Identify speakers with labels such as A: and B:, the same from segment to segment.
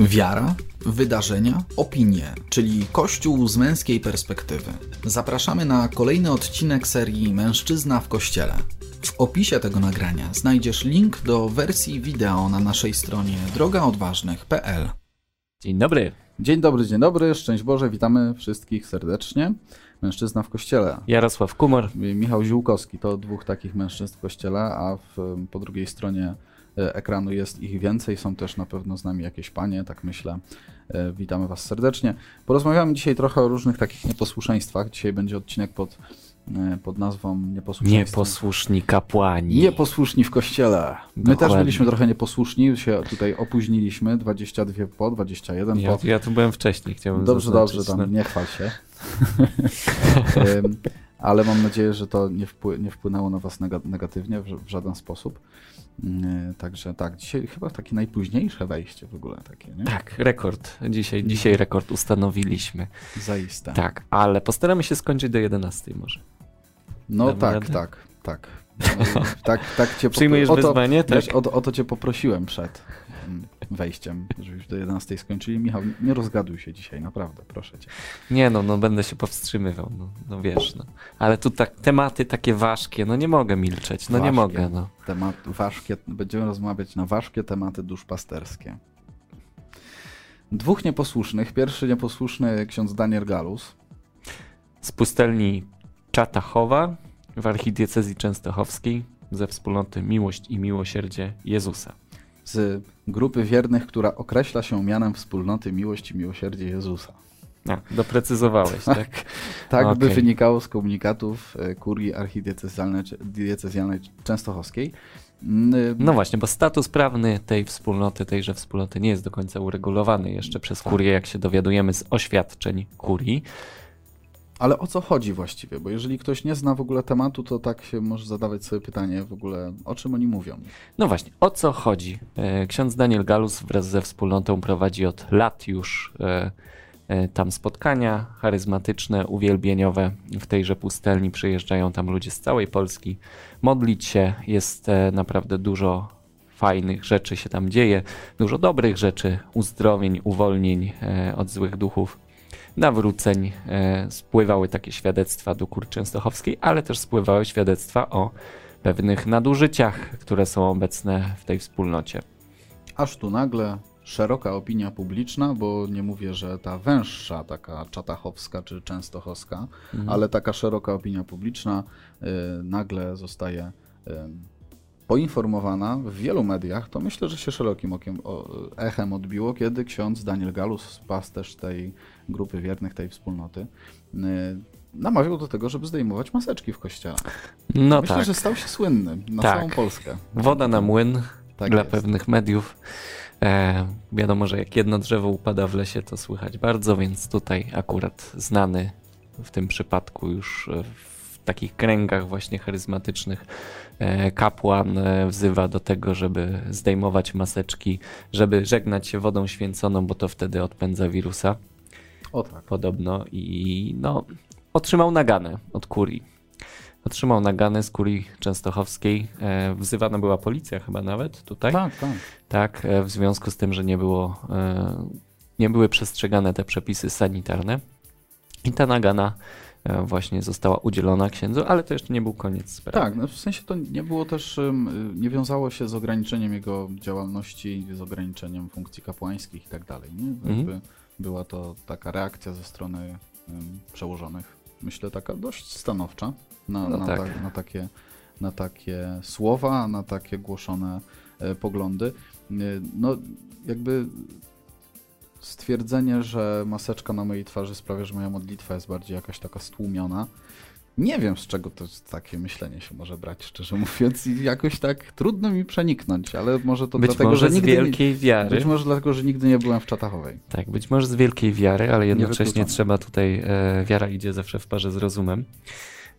A: Wiara, wydarzenia, opinie, czyli Kościół z męskiej perspektywy. Zapraszamy na kolejny odcinek serii Mężczyzna w Kościele. W opisie tego nagrania znajdziesz link do wersji wideo na naszej stronie drogaodważnych.pl.
B: Dzień dobry.
A: Dzień dobry, dzień dobry, szczęść Boże, witamy wszystkich serdecznie. Mężczyzna w Kościele.
B: Jarosław Kumor.
A: Michał Ziółkowski to dwóch takich mężczyzn w Kościele, a w, po drugiej stronie ekranu jest ich więcej. Są też na pewno z nami jakieś panie, tak myślę. E, Witamy Was serdecznie. Porozmawiamy dzisiaj trochę o różnych takich nieposłuszeństwach. Dzisiaj będzie odcinek pod, e, pod nazwą Nieposłuszeństwo.
B: Nieposłuszni kapłani.
A: Nieposłuszni w kościele. My też byliśmy trochę nieposłuszni, się tutaj opóźniliśmy, 22 po, 21
B: Ja,
A: po.
B: ja tu byłem wcześniej, chciałbym
A: Dobrze,
B: zaznaczyć,
A: dobrze,
B: no.
A: tam nie chwal się. Ale mam nadzieję, że to nie, wpły, nie wpłynęło na Was nega- negatywnie w żaden sposób. Yy, Także tak, dzisiaj chyba takie najpóźniejsze wejście w ogóle takie, nie?
B: Tak, rekord. Dzisiaj, dzisiaj rekord ustanowiliśmy.
A: Zaiste.
B: Tak, ale postaramy się skończyć do 11 może.
A: No
B: Damy
A: tak,
B: radę?
A: tak, tak. No, tak, tak cię
B: Przyjmujesz
A: o to,
B: wyzwanie, tak?
A: wiesz, o, o to cię poprosiłem przed mm, wejściem, żebyś do 11 skończyli. Michał, nie rozgaduj się dzisiaj, naprawdę, proszę cię.
B: Nie no, no będę się powstrzymywał, no, no wiesz, no. Ale tu tak, tematy takie ważkie, no nie mogę milczeć, no nie
A: Ważkie.
B: mogę, no.
A: Temat, ważkie, będziemy rozmawiać na ważkie tematy duszpasterskie. Dwóch nieposłusznych. Pierwszy nieposłuszny ksiądz Daniel Galus.
B: Z pustelni Czatachowa w archidiecezji częstochowskiej ze wspólnoty Miłość i Miłosierdzie Jezusa.
A: Z grupy wiernych, która określa się mianem wspólnoty Miłość i Miłosierdzie Jezusa.
B: A, doprecyzowałeś, tak?
A: Tak by
B: Okej.
A: wynikało z komunikatów e, kurii archidiecezjalnej diecezjalnej częstochowskiej. Mm,
B: No właśnie, bo status prawny tej wspólnoty, tejże wspólnoty nie jest do końca uregulowany jeszcze przez
A: Tak.
B: kurię, jak się dowiadujemy z oświadczeń kurii.
A: Ale o co chodzi właściwie? Bo jeżeli ktoś nie zna w ogóle tematu, to tak się może zadawać sobie pytanie w ogóle, o czym oni mówią.
B: No właśnie, o co chodzi? E, Ksiądz Daniel Galus wraz ze wspólnotą prowadzi od lat już e, e, tam spotkania charyzmatyczne, uwielbieniowe. W tejże pustelni przyjeżdżają tam ludzie z całej Polski modlić się. Jest naprawdę dużo fajnych rzeczy się tam dzieje, dużo dobrych rzeczy, uzdrowień, uwolnień od złych duchów. Nawróceń e, spływały takie świadectwa do kur częstochowskiej, ale też spływały świadectwa o pewnych nadużyciach, które są obecne w tej wspólnocie.
A: Aż tu nagle szeroka opinia publiczna, bo nie mówię, że ta węższa, taka czatachowska czy częstochowska,
B: Mhm.
A: ale taka szeroka opinia publiczna y, nagle zostaje y, poinformowana w wielu mediach. To myślę, że się szerokim okiem, o, echem odbiło, kiedy ksiądz Daniel Galus, pasterz tej grupy wiernych, tej wspólnoty, y, namawiał do tego, żeby zdejmować maseczki w kościele.
B: No
A: myślę,
B: tak,
A: że stał się słynny na
B: Tak.
A: całą Polskę.
B: woda na młyn
A: Tak
B: dla
A: jest.
B: pewnych mediów. E, wiadomo, że jak jedno drzewo upada w lesie, to słychać bardzo, więc tutaj akurat znany w tym przypadku już e, w takich kręgach właśnie charyzmatycznych e, kapłan e, wzywa do tego, żeby zdejmować maseczki, żeby żegnać się wodą święconą, bo to wtedy odpędza wirusa.
A: O tak.
B: podobno i no, otrzymał naganę od kurii. Otrzymał naganę z kurii częstochowskiej. E, wzywana była policja chyba nawet tutaj.
A: Tak, tak.
B: Tak, e, w związku z tym, że nie było, e, nie były przestrzegane te przepisy sanitarne. I ta nagana e, właśnie została udzielona księdzu, ale to jeszcze nie był koniec sprawy.
A: Tak, no w sensie to nie było też, nie wiązało się z ograniczeniem jego działalności, z ograniczeniem funkcji kapłańskich i tak dalej. Nie?
B: Mhm.
A: Była to taka reakcja ze strony przełożonych, myślę taka dość stanowcza na,
B: No
A: na,
B: tak.
A: ta, na, takie, na takie słowa, na takie głoszone e, poglądy. Y, No jakby stwierdzenie, że maseczka na mojej twarzy sprawia, że moja modlitwa jest bardziej jakaś taka stłumiona. Nie wiem, z czego to takie myślenie się może brać, szczerze mówiąc, i jakoś tak trudno mi przeniknąć, ale może to
B: być
A: dlatego,
B: może
A: że
B: z
A: nigdy
B: wielkiej
A: nie,
B: wiary.
A: być może dlatego, że nigdy nie byłem w Czatachowej.
B: Tak, być może z wielkiej wiary, ale jednocześnie trzeba tutaj, e, wiara idzie zawsze w parze z rozumem,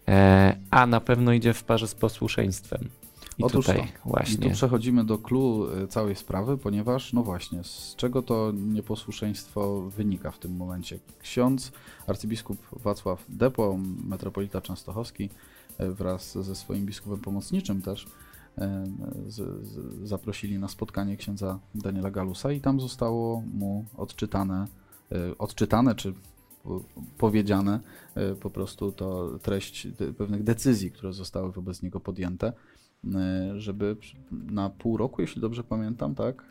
B: e, a na pewno idzie w parze z posłuszeństwem. I
A: Otóż
B: tutaj
A: to. I
B: właśnie.
A: tu przechodzimy do clue y, całej sprawy, ponieważ, no właśnie, z czego to nieposłuszeństwo wynika w tym momencie? Ksiądz arcybiskup Wacław Depo, metropolita częstochowski, y, wraz ze swoim biskupem pomocniczym też, z, z, zaprosili na spotkanie księdza Daniela Galusa i tam zostało mu odczytane, odczytane czy powiedziane po prostu to treść pewnych decyzji, które zostały wobec niego podjęte, żeby na pół roku, jeśli dobrze pamiętam, tak,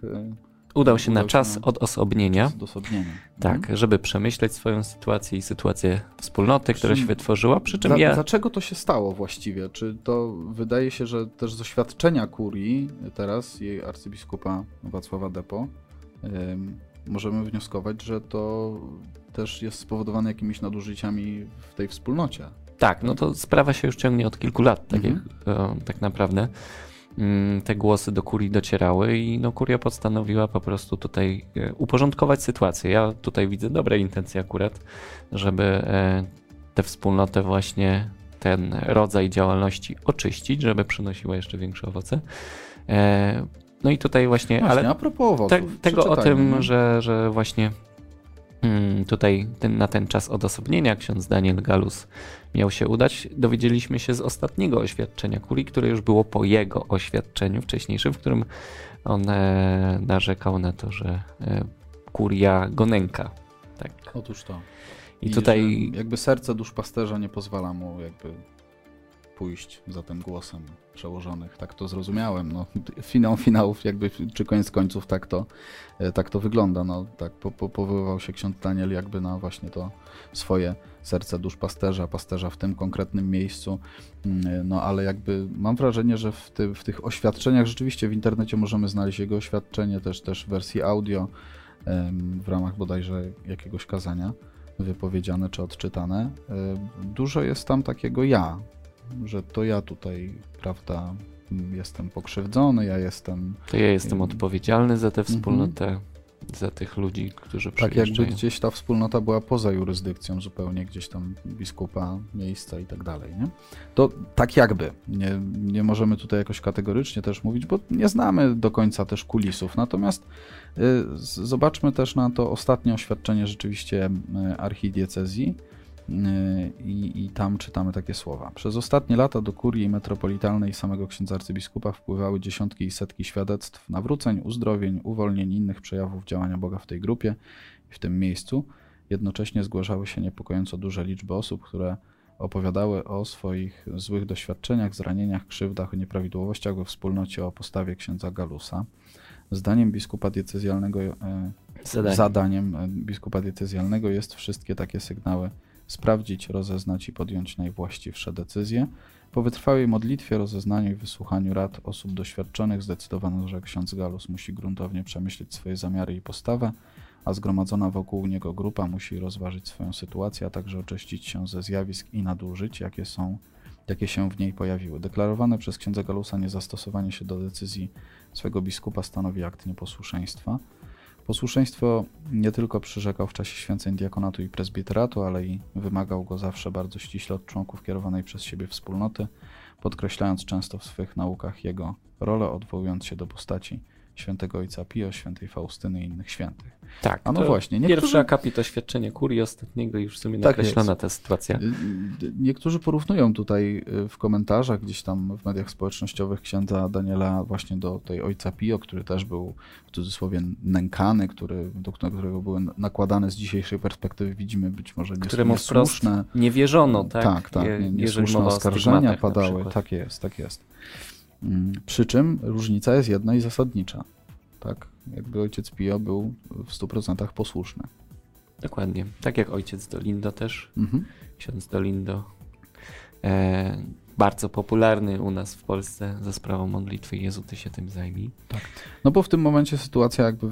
B: udał się udał na czas na odosobnienia.
A: odosobnienia.
B: Tak, mhm. żeby przemyśleć swoją sytuację i sytuację wspólnoty, która się wytworzyła. Przy czym
A: Dla,
B: ja...
A: Dlaczego to się stało właściwie? Czy to wydaje się, że też z oświadczenia kurii teraz, jej arcybiskupa Wacława Depo, możemy wnioskować, że to też jest spowodowane jakimiś nadużyciami w tej wspólnocie.
B: Tak, no to sprawa się już ciągnie od kilku lat, tak, mhm. jak, e, tak naprawdę. Mm, te głosy do kurii docierały i no, kuria postanowiła po prostu tutaj e, uporządkować sytuację. Ja tutaj widzę dobre intencje akurat, żeby e, tę wspólnotę właśnie ten rodzaj działalności oczyścić, żeby przynosiła jeszcze większe owoce. No i tutaj właśnie,
A: właśnie
B: ale
A: a propos owoców, te,
B: tego o tym, że, że właśnie tutaj ten, na ten czas odosobnienia ksiądz Daniel Galus miał się udać, dowiedzieliśmy się z ostatniego oświadczenia kurii, które już było po jego oświadczeniu wcześniejszym, w którym on e, narzekał na to, że e, kuria go nęka. Tak.
A: Otóż to.
B: I, I tutaj
A: jakby serce duszpasterza nie pozwala mu jakby pójść za tym głosem przełożonych. Tak to zrozumiałem. No, finał finałów, jakby, czy koniec końców, tak to, e, tak to wygląda. No, tak po, po, powoływał się ksiądz Daniel jakby na właśnie to swoje serce dusz pasterza, pasterza w tym konkretnym miejscu. Mm, no ale jakby mam wrażenie, że w, ty, w tych oświadczeniach rzeczywiście w internecie możemy znaleźć jego oświadczenie, też, też w wersji audio w ramach bodajże jakiegoś kazania wypowiedziane czy odczytane. E, dużo jest tam takiego ja, że to ja tutaj, prawda, jestem pokrzywdzony, ja jestem.
B: To ja jestem odpowiedzialny za tę wspólnotę, mhm. za tych ludzi, którzy przyjeżdżają.
A: Tak jakby gdzieś ta wspólnota była poza jurysdykcją zupełnie, gdzieś tam biskupa, miejsca i tak dalej, nie? To tak jakby. Nie, nie możemy tutaj jakoś kategorycznie też mówić, bo nie znamy do końca też kulisów. Natomiast y, zobaczmy też na to ostatnie oświadczenie rzeczywiście y, archidiecezji i, i, tam czytamy takie słowa. Przez ostatnie lata do kurii metropolitalnej samego księdza arcybiskupa wpływały dziesiątki i setki świadectw nawróceń, uzdrowień, uwolnień innych przejawów działania Boga w tej grupie i w tym miejscu. Jednocześnie zgłaszały się niepokojąco duże liczby osób, które opowiadały o swoich złych doświadczeniach, zranieniach, krzywdach, nieprawidłowościach we wspólnocie o postawie księdza Galusa. Zdaniem biskupa diecezjalnego, e, zadaniem. zadaniem biskupa diecezjalnego jest wszystkie takie sygnały sprawdzić, rozeznać i podjąć najwłaściwsze decyzje. Po wytrwałej modlitwie, rozeznaniu i wysłuchaniu rad osób doświadczonych zdecydowano, że ksiądz Galus musi gruntownie przemyśleć swoje zamiary i postawę, a zgromadzona wokół niego grupa musi rozważyć swoją sytuację, a także oczyścić się ze zjawisk i nadużyć, jakie są jakie się w niej pojawiły. Deklarowane przez księdza Galusa niezastosowanie się do decyzji swego biskupa stanowi akt nieposłuszeństwa. Posłuszeństwo nie tylko przyrzekał w czasie święceń diakonatu i prezbiteratu, ale i wymagał go zawsze bardzo ściśle od członków kierowanej przez siebie wspólnoty, podkreślając często w swych naukach jego rolę, odwołując się do postaci świętego ojca Pio, świętej Faustyny i innych świętych.
B: Tak, a no właśnie. Niektórzy... Pierwszy akapit oświadczenie kurii, ostatniego już w sumie tak nakreślona ta sytuacja. Y,
A: y, niektórzy porównują tutaj y, w komentarzach, gdzieś tam w mediach społecznościowych księdza Daniela właśnie do tej ojca Pio, który też był w cudzysłowie nękany, który, do którego były nakładane z dzisiejszej perspektywy widzimy być może nies Któremu niesłuszne.
B: nie wierzono, tak?
A: Tak, tak. Nie, niesłuszne oskarżenia padały. Tak jest, tak jest. Mm, przy czym różnica jest jedna i zasadnicza. Tak? Jakby ojciec Pio był w 100% posłuszny.
B: Dokładnie. Tak jak ojciec Dolindo też. Mhm. Ksiądz Dolindo. E, bardzo popularny u nas w Polsce za sprawą modlitwy Jezu, ty się tym zajmij.
A: Tak. No bo w tym momencie sytuacja jakby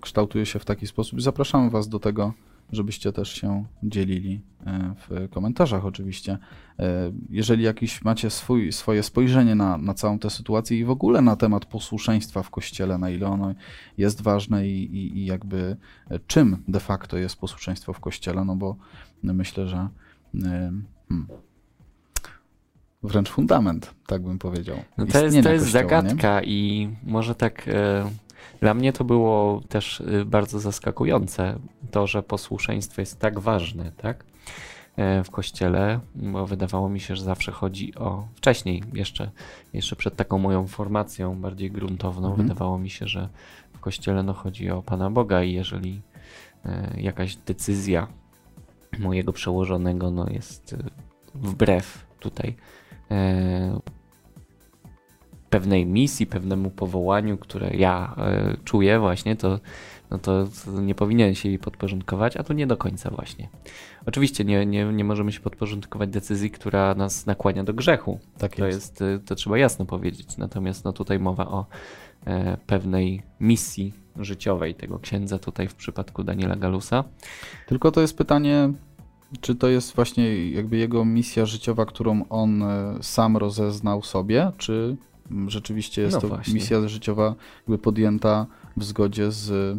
A: kształtuje się w taki sposób. Zapraszamy was do tego, żebyście też się dzielili e, w komentarzach oczywiście. E, jeżeli jakiś macie swój, swoje spojrzenie na, na całą tę sytuację i w ogóle na temat posłuszeństwa w Kościele, na ile ono jest ważne i, i, i jakby e, czym de facto jest posłuszeństwo w Kościele, no bo myślę, że hmm, wręcz fundament, tak bym powiedział.
B: No to jest, to jest kościoła, zagadka nie? i może tak dla mnie to było też y, bardzo zaskakujące, to, że posłuszeństwo jest tak ważne, tak? w kościele, bo wydawało mi się, że zawsze chodzi o. Wcześniej, jeszcze, jeszcze przed taką moją formacją bardziej gruntowną, mhm. wydawało mi się, że w kościele no, chodzi o Pana Boga i jeżeli jakaś decyzja mojego przełożonego no, jest wbrew tutaj pewnej misji, pewnemu powołaniu, które ja e, czuję właśnie, to, no to, to, nie powinien się jej podporządkować, a tu nie do końca właśnie. Oczywiście nie, nie, nie możemy się podporządkować decyzji, która nas nakłania do grzechu. Tak to jest. jest. E, to trzeba jasno powiedzieć. Natomiast no tutaj mowa o e, pewnej misji życiowej tego księdza tutaj w przypadku Daniela Galusa.
A: Tylko to jest pytanie, czy to jest właśnie jakby jego misja życiowa, którą on sam rozeznał sobie, czy rzeczywiście jest no to właśnie. misja życiowa jakby podjęta w zgodzie z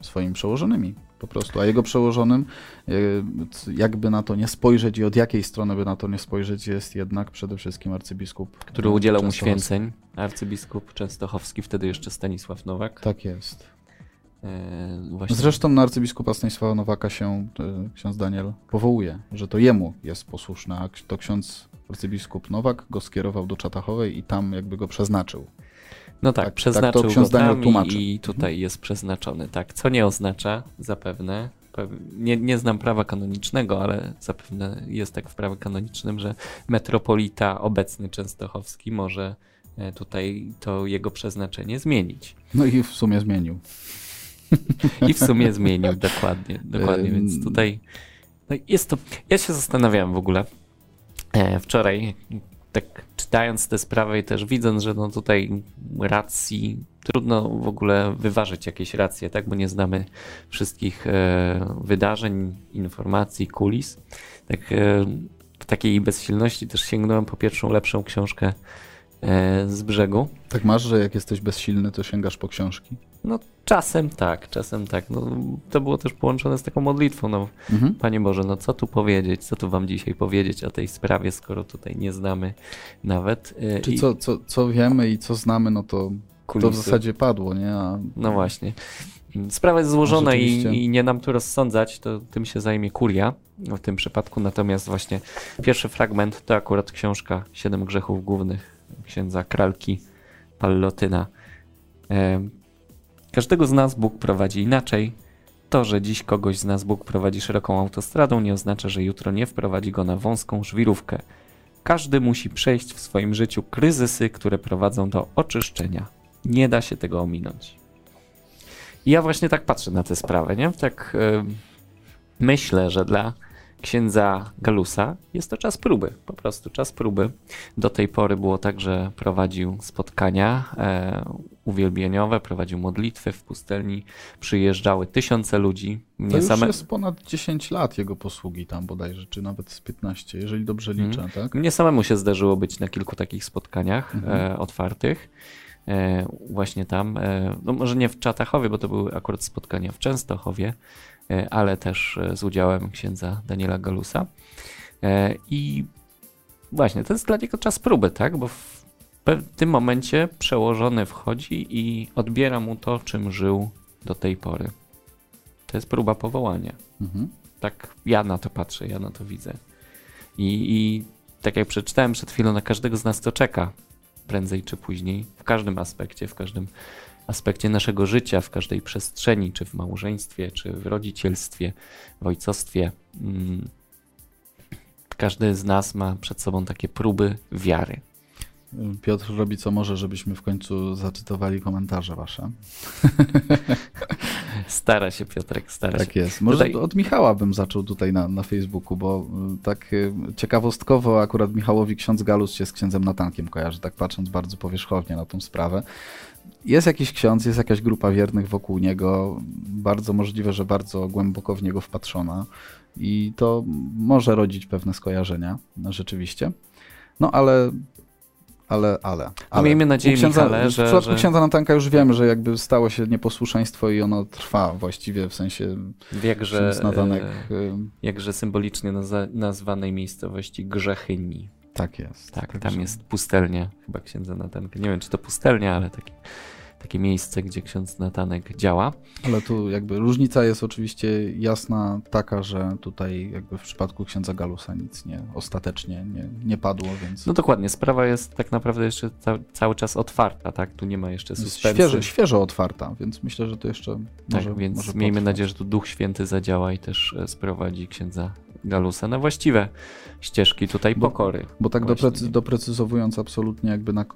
A: swoimi przełożonymi po prostu, a jego przełożonym, e, jakby na to nie spojrzeć i od jakiej strony by na to nie spojrzeć, jest jednak przede wszystkim arcybiskup.
B: Który udzielał mu święceń, arcybiskup częstochowski, wtedy jeszcze Stanisław Nowak.
A: Tak jest. E, właśnie. Zresztą na arcybiskupa Stanisława Nowaka się e, ksiądz Daniel powołuje, że to jemu jest posłuszny, a to ksiądz arcybiskup Nowak go skierował do Czatachowej i tam jakby go przeznaczył.
B: No tak, tak przeznaczył tak ksiądz Daniel tłumaczy. i tutaj mhm. jest przeznaczony, tak. Co nie oznacza zapewne, nie, nie znam prawa kanonicznego, ale zapewne jest tak w prawie kanonicznym, że metropolita obecny częstochowski może e, tutaj to jego przeznaczenie zmienić.
A: No i w sumie zmienił.
B: I w sumie zmienił, dokładnie, dokładnie, więc tutaj no jest to, ja się zastanawiałem w ogóle wczoraj, tak czytając tę sprawę i też widząc, że no tutaj racji, trudno w ogóle wyważyć jakieś racje, tak, bo nie znamy wszystkich e, wydarzeń, informacji, kulis. Tak e, w takiej bezsilności też sięgnąłem po pierwszą lepszą książkę E, z brzegu.
A: Tak masz, że jak jesteś bezsilny, to sięgasz po książki?
B: No czasem tak, czasem tak. No, to było też połączone z taką modlitwą. No, mhm. Panie Boże, no co tu powiedzieć, co tu wam dzisiaj powiedzieć o tej sprawie, skoro tutaj nie znamy nawet.
A: E, Czy I... co, co, co wiemy i co znamy, no to, to w zasadzie padło, nie? A...
B: No właśnie. Sprawa jest złożona no, i, i, nie nam tu rozsądzać, to tym się zajmie kuria w tym przypadku. Natomiast właśnie pierwszy fragment to akurat książka Siedem grzechów głównych księdza Kralki Pallotyna. Każdego z nas Bóg prowadzi inaczej. To, że dziś kogoś z nas Bóg prowadzi szeroką autostradą, nie oznacza, że jutro nie wprowadzi go na wąską żwirówkę. Każdy musi przejść w swoim życiu kryzysy, które prowadzą do oczyszczenia. Nie da się tego ominąć. I ja właśnie tak patrzę na tę sprawę, nie? Tak yy, myślę, że dla księdza Galusa jest to czas próby, po prostu czas próby. Do tej pory było tak, że prowadził spotkania e, uwielbieniowe, prowadził modlitwy w pustelni, przyjeżdżały tysiące ludzi.
A: Mnie to już same... jest ponad 10 lat jego posługi tam bodajże, czy nawet z 15, jeżeli dobrze mhm. liczę, tak?
B: Mnie samemu się zdarzyło być na kilku takich spotkaniach mhm. e, otwartych e, właśnie tam, e, no może nie w Czatachowie, bo to były akurat spotkania w Częstochowie, E, ale też e, z udziałem księdza Daniela Galusa. E, I właśnie, to jest dla niego czas próby, tak? Bo w tym momencie przełożony wchodzi i odbiera mu to, czym żył do tej pory. To jest próba powołania. Mhm. Tak ja na to patrzę, ja na to widzę. I, I tak jak przeczytałem przed chwilą, na każdego z nas to czeka prędzej czy później, w każdym aspekcie, w każdym aspekcie naszego życia, w każdej przestrzeni, czy w małżeństwie, czy w rodzicielstwie, w ojcostwie. Mm, każdy z nas ma przed sobą takie próby wiary.
A: Piotr robi co może, żebyśmy w końcu zacytowali komentarze wasze.
B: Stara się Piotrek, stara
A: tak
B: się.
A: Tak jest. Może tutaj... od Michała bym zaczął tutaj na, na Facebooku, bo y, tak y, ciekawostkowo akurat Michałowi ksiądz Galus się z księdzem Natankiem kojarzy, tak patrząc bardzo powierzchownie na tą sprawę jest jakiś ksiądz, jest jakaś grupa wiernych wokół niego, bardzo możliwe, że bardzo głęboko w niego wpatrzona i to może rodzić pewne skojarzenia, rzeczywiście. No ale ale, ale. ale.
B: Miejmy nadzieję, księdza, Michale, że...
A: W przypadku że... księdza Natanka już wiemy, że jakby stało się nieposłuszeństwo i ono trwa właściwie w sensie
B: jakże, Natanek... E, jakże symbolicznie nazwa, nazwanej miejscowości Grzechyni.
A: Tak jest.
B: Tak, tam jest pustelnia chyba księdza Natanka. Nie wiem, czy to pustelnia, ale taki takie miejsce, gdzie ksiądz Natanek działa.
A: Ale tu jakby różnica jest oczywiście jasna taka, że tutaj jakby w przypadku księdza Galusa nic nie, ostatecznie nie, nie padło, więc...
B: No dokładnie, sprawa jest tak naprawdę jeszcze ca cały czas otwarta, tak? Tu nie ma jeszcze suspensy.
A: Świeżo, świeżo otwarta, więc myślę, że to jeszcze może
B: Tak, więc
A: może
B: miejmy nadzieję, że tu Duch Święty zadziała i też e, sprowadzi księdza Galusa na właściwe ścieżki tutaj
A: Bo-
B: pokory.
A: Bo tak
B: Właśnie.
A: doprecy, doprecyzowując absolutnie jakby na, y,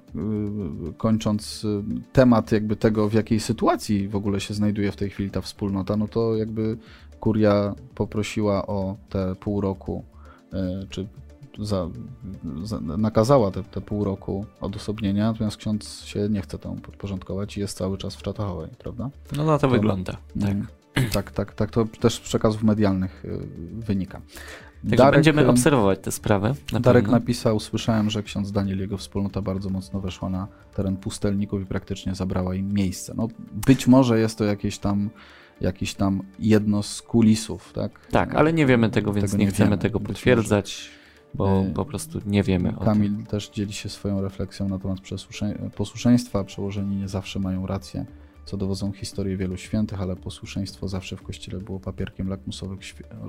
A: kończąc y, temat jakby tego, w jakiej sytuacji w ogóle się znajduje w tej chwili ta wspólnota, no to jakby kuria poprosiła o te pół roku, y, czy za, za, nakazała te, te pół roku odosobnienia, natomiast ksiądz się nie chce temu podporządkować i jest cały czas w Czatachowej, prawda?
B: No na to wygląda. Tak.
A: Tak, tak, tak, to też z przekazów medialnych y, wynika.
B: Także będziemy
A: y,
B: obserwować tę sprawę. Na
A: Darek
B: pewno.
A: napisał, słyszałem, że ksiądz Daniel i jego wspólnota bardzo mocno weszła na teren pustelników i praktycznie zabrała im miejsce. No, być może jest to jakieś tam, jakiś tam jedno z kulisów, tak?
B: Tak, ale nie wiemy tego, więc nie, chcemy
A: wiemy.
B: tego potwierdzać, bo
A: Y,
B: po prostu nie wiemy o tym.
A: Kamil też dzieli się swoją refleksją na temat posłuszeństwa. Przełożeni nie zawsze mają rację, co dowodzą historie wielu świętych, ale posłuszeństwo zawsze w Kościele było papierkiem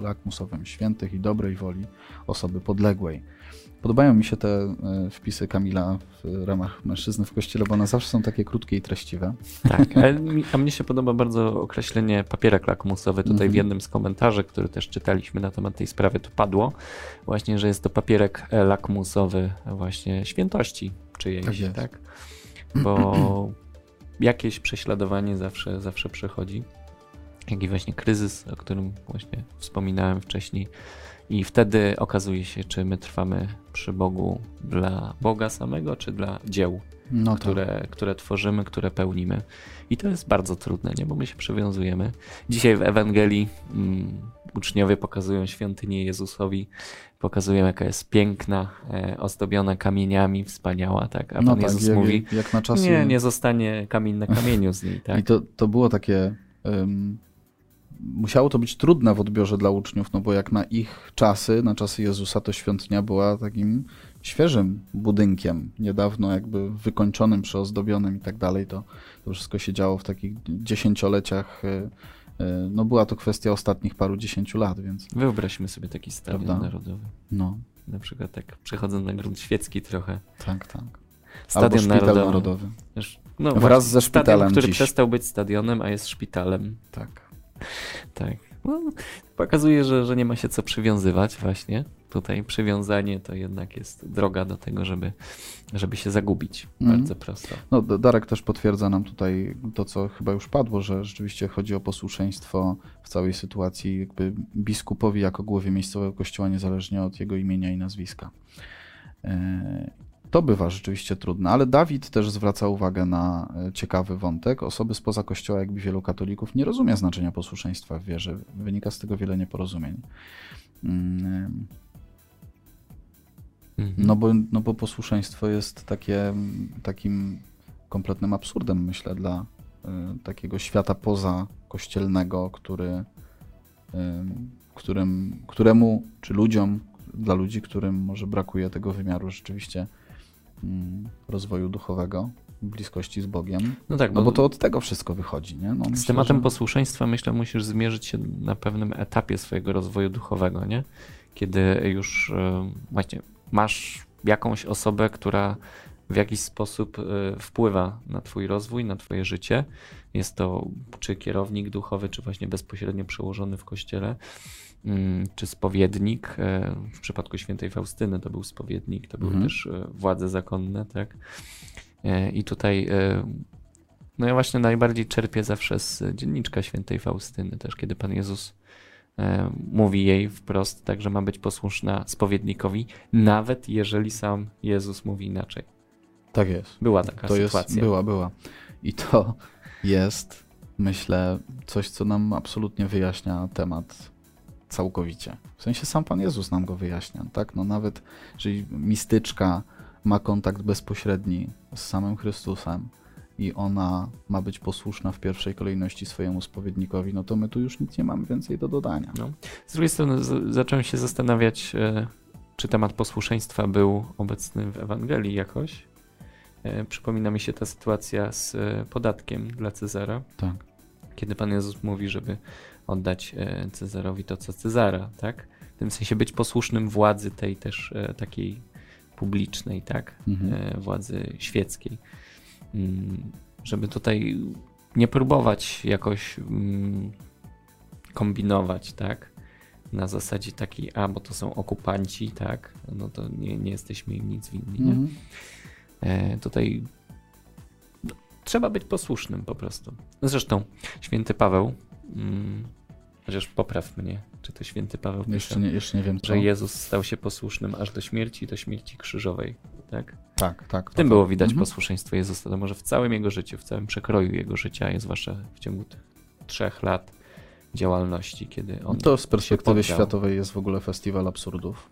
A: lakmusowym świętych i dobrej woli osoby podległej. Podobają mi się te e, wpisy Kamila w ramach mężczyzny w Kościele, bo one zawsze są takie krótkie i treściwe.
B: Tak, a mnie się podoba bardzo określenie papierek lakmusowy. Tutaj w
A: Mhm.
B: jednym z komentarzy, który też czytaliśmy na temat tej sprawy, to padło właśnie, że jest to papierek e, lakmusowy właśnie świętości czyjejś,
A: Tak
B: tak? Bo jakieś prześladowanie zawsze, zawsze przechodzi. Jak i właśnie kryzys, o którym właśnie wspominałem wcześniej. I wtedy okazuje się, czy my trwamy przy Bogu dla Boga samego, czy dla dzieł
A: No
B: które, które tworzymy, które pełnimy. I to jest bardzo trudne, nie? bo my się przywiązujemy. Dzisiaj w Ewangelii mm, uczniowie pokazują świątynię Jezusowi, pokazują jaka jest piękna, e, ozdobiona kamieniami, wspaniała, tak? A
A: no
B: Pan
A: tak,
B: Jezus
A: jak,
B: mówi,
A: jak na czasy...
B: nie, nie zostanie kamień na kamieniu z niej, tak?
A: I to, to było takie. ym, musiało to być trudne w odbiorze dla uczniów, no bo jak na ich czasy, na czasy Jezusa, to świątynia była takim świeżym budynkiem, niedawno jakby wykończonym, przyozdobionym i tak dalej. To, to wszystko się działo w takich dziesięcioleciach. Y, No była to kwestia ostatnich paru dziesięciu lat, więc
B: Wyobraźmy sobie taki stadion
A: Prawda?
B: narodowy.
A: no,
B: Na przykład tak przechodząc na grunt świecki trochę.
A: tak, tak. Albo
B: Stadion
A: szpital
B: narodowy.
A: narodowy.
B: No,
A: Wraz
B: właśnie,
A: ze
B: stadion,
A: szpitalem
B: który
A: dziś.
B: przestał być stadionem, a jest szpitalem.
A: Tak.
B: Tak. No, pokazuje, że, że nie ma się co przywiązywać właśnie. Tutaj przywiązanie to jednak jest droga do tego, żeby, żeby się zagubić.
A: Mhm.
B: Bardzo prosto.
A: No, Darek też potwierdza nam tutaj to, co chyba już padło, że rzeczywiście chodzi o posłuszeństwo w całej sytuacji, jakby biskupowi jako głowie miejscowego kościoła, niezależnie od jego imienia i nazwiska. E, To bywa rzeczywiście trudne, ale Dawid też zwraca uwagę na e, ciekawy wątek. Osoby spoza kościoła, jakby wielu katolików, nie rozumie znaczenia posłuszeństwa w wierze. Wynika z tego wiele nieporozumień.
B: Mhm.
A: no bo, no bo posłuszeństwo jest takie, takim kompletnym absurdem, myślę, dla y, takiego świata poza kościelnego, który, y, którym, któremu, czy ludziom, dla ludzi, którym może brakuje tego wymiaru rzeczywiście mm, rozwoju duchowego, bliskości z Bogiem.
B: no tak,
A: No bo to od tego wszystko wychodzi, nie? No,
B: z
A: myślę,
B: tematem
A: że-
B: posłuszeństwa myślę, musisz zmierzyć się na pewnym etapie swojego rozwoju duchowego, nie? Kiedy już e, właśnie masz jakąś osobę, która w jakiś sposób e, wpływa na twój rozwój, na twoje życie. Jest to czy kierownik duchowy, czy właśnie bezpośrednio przełożony w kościele, mm, czy spowiednik. E, W przypadku świętej Faustyny to był spowiednik, to były
A: Mhm.
B: też e, władze zakonne, tak? E, I tutaj no ja właśnie najbardziej czerpię zawsze z dzienniczka świętej Faustyny, też kiedy Pan Jezus mówi jej wprost, tak, że ma być posłuszna spowiednikowi, nawet jeżeli sam Jezus mówi inaczej.
A: Tak jest.
B: Była taka
A: to jest,
B: sytuacja.
A: była, była. I to jest, myślę, coś, co nam absolutnie wyjaśnia temat całkowicie. W sensie sam Pan Jezus nam go wyjaśnia, tak? No nawet, jeżeli mistyczka ma kontakt bezpośredni z samym Chrystusem i ona ma być posłuszna w pierwszej kolejności swojemu spowiednikowi, no to my tu już nic nie mamy więcej do dodania.
B: Z drugiej strony z, zacząłem się zastanawiać, e, czy temat posłuszeństwa był obecny w Ewangelii jakoś. E, przypomina mi się ta sytuacja z e, podatkiem dla Cezara,
A: Tak.
B: kiedy Pan Jezus mówi, żeby oddać Cezarowi to, co Cezara, tak? W tym sensie być posłusznym władzy tej też takiej publicznej, tak?
A: Mhm.
B: Władzy świeckiej. Mm, Żeby tutaj nie próbować jakoś mm, kombinować, tak? Na zasadzie takiej, a bo to są okupanci, tak? No to nie, nie jesteśmy im nic winni. Nie? E, tutaj no, trzeba być posłusznym po prostu. Zresztą święty Paweł, mm, chociaż popraw mnie, czy to święty Paweł pisze,
A: Jeszcze, nie, jeszcze nie wiem co.
B: że Jezus stał się posłusznym aż do śmierci, do śmierci krzyżowej, tak?
A: Tak, tak.
B: W tym było widać
A: Mhm.
B: posłuszeństwo Jezusa, to może w całym jego życiu, w całym przekroju jego życia, a zwłaszcza w ciągu tych trzech lat działalności, kiedy on
A: To z perspektywy światowej jest w ogóle festiwal absurdów.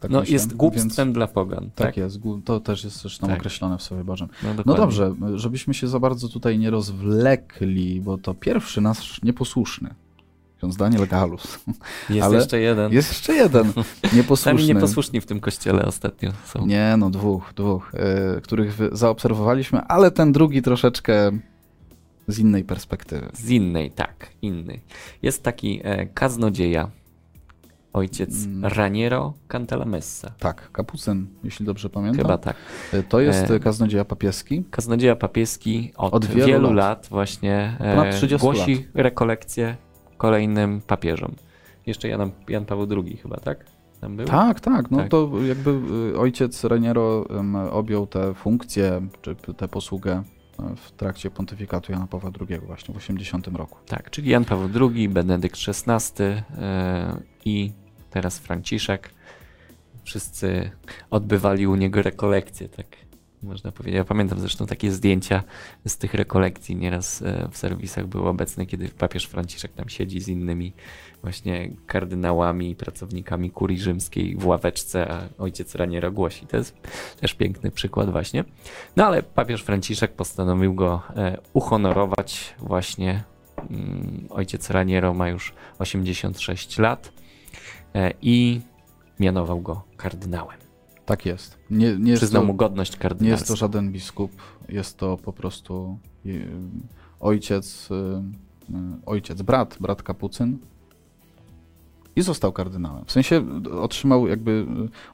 A: Tak
B: no,
A: myślę.
B: jest głupstwem
A: Więc,
B: dla pogan.
A: tak
B: Tak,
A: jest. To też jest zresztą
B: Tak.
A: określone w Słowie Bożym.
B: No,
A: No dobrze, żebyśmy się za bardzo tutaj nie rozwlekli, bo to pierwszy nasz nieposłuszny. Ksiądz Daniel Galus.
B: Jest
A: ale
B: jeszcze jeden.
A: Jest jeszcze jeden nieposłuszny.
B: Sami nieposłuszni w tym kościele ostatnio są.
A: Nie, no dwóch, dwóch, y, których zaobserwowaliśmy, ale ten drugi troszeczkę z innej perspektywy.
B: Z innej, tak, innej. Jest taki e, kaznodzieja, ojciec
A: Mm.
B: Raniero Cantalamessa.
A: Tak, kapucyn, jeśli dobrze pamiętam.
B: Chyba tak.
A: Y, To jest
B: E,
A: kaznodzieja papieski.
B: Kaznodzieja papieski od,
A: Od
B: wielu,
A: wielu
B: lat.
A: lat.
B: właśnie
A: Ponad
B: e,
A: 30
B: głosi rekolekcje kolejnym papieżom. Jeszcze Jan, Jan Paweł II chyba, tak?
A: Tak, tak, no
B: Tak.
A: to jakby y, ojciec Reniero objął tę funkcję, czy tę posługę y, w trakcie pontyfikatu Jana Pawła II właśnie w 80 roku.
B: Tak, czyli Jan Paweł II, Benedykt XVI e, i teraz Franciszek. Wszyscy odbywali u niego rekolekcje, tak można powiedzieć. Ja pamiętam zresztą takie zdjęcia z tych rekolekcji. Nieraz e, w serwisach były obecne, kiedy papież Franciszek tam siedzi z innymi właśnie kardynałami pracownikami kurii rzymskiej w ławeczce, a ojciec Raniero głosi. To jest też piękny przykład właśnie. No ale papież Franciszek postanowił go e, uhonorować właśnie Mm, Ojciec Raniero ma już 86 lat e, i mianował go kardynałem.
A: Tak jest. Nie, nie, jest
B: Przyznał
A: to,
B: mu godność
A: nie
B: kardynalską.
A: jest to żaden biskup, jest to po prostu y, ojciec, y, y, ojciec, brat, brat kapucyn i został kardynałem. W sensie otrzymał jakby,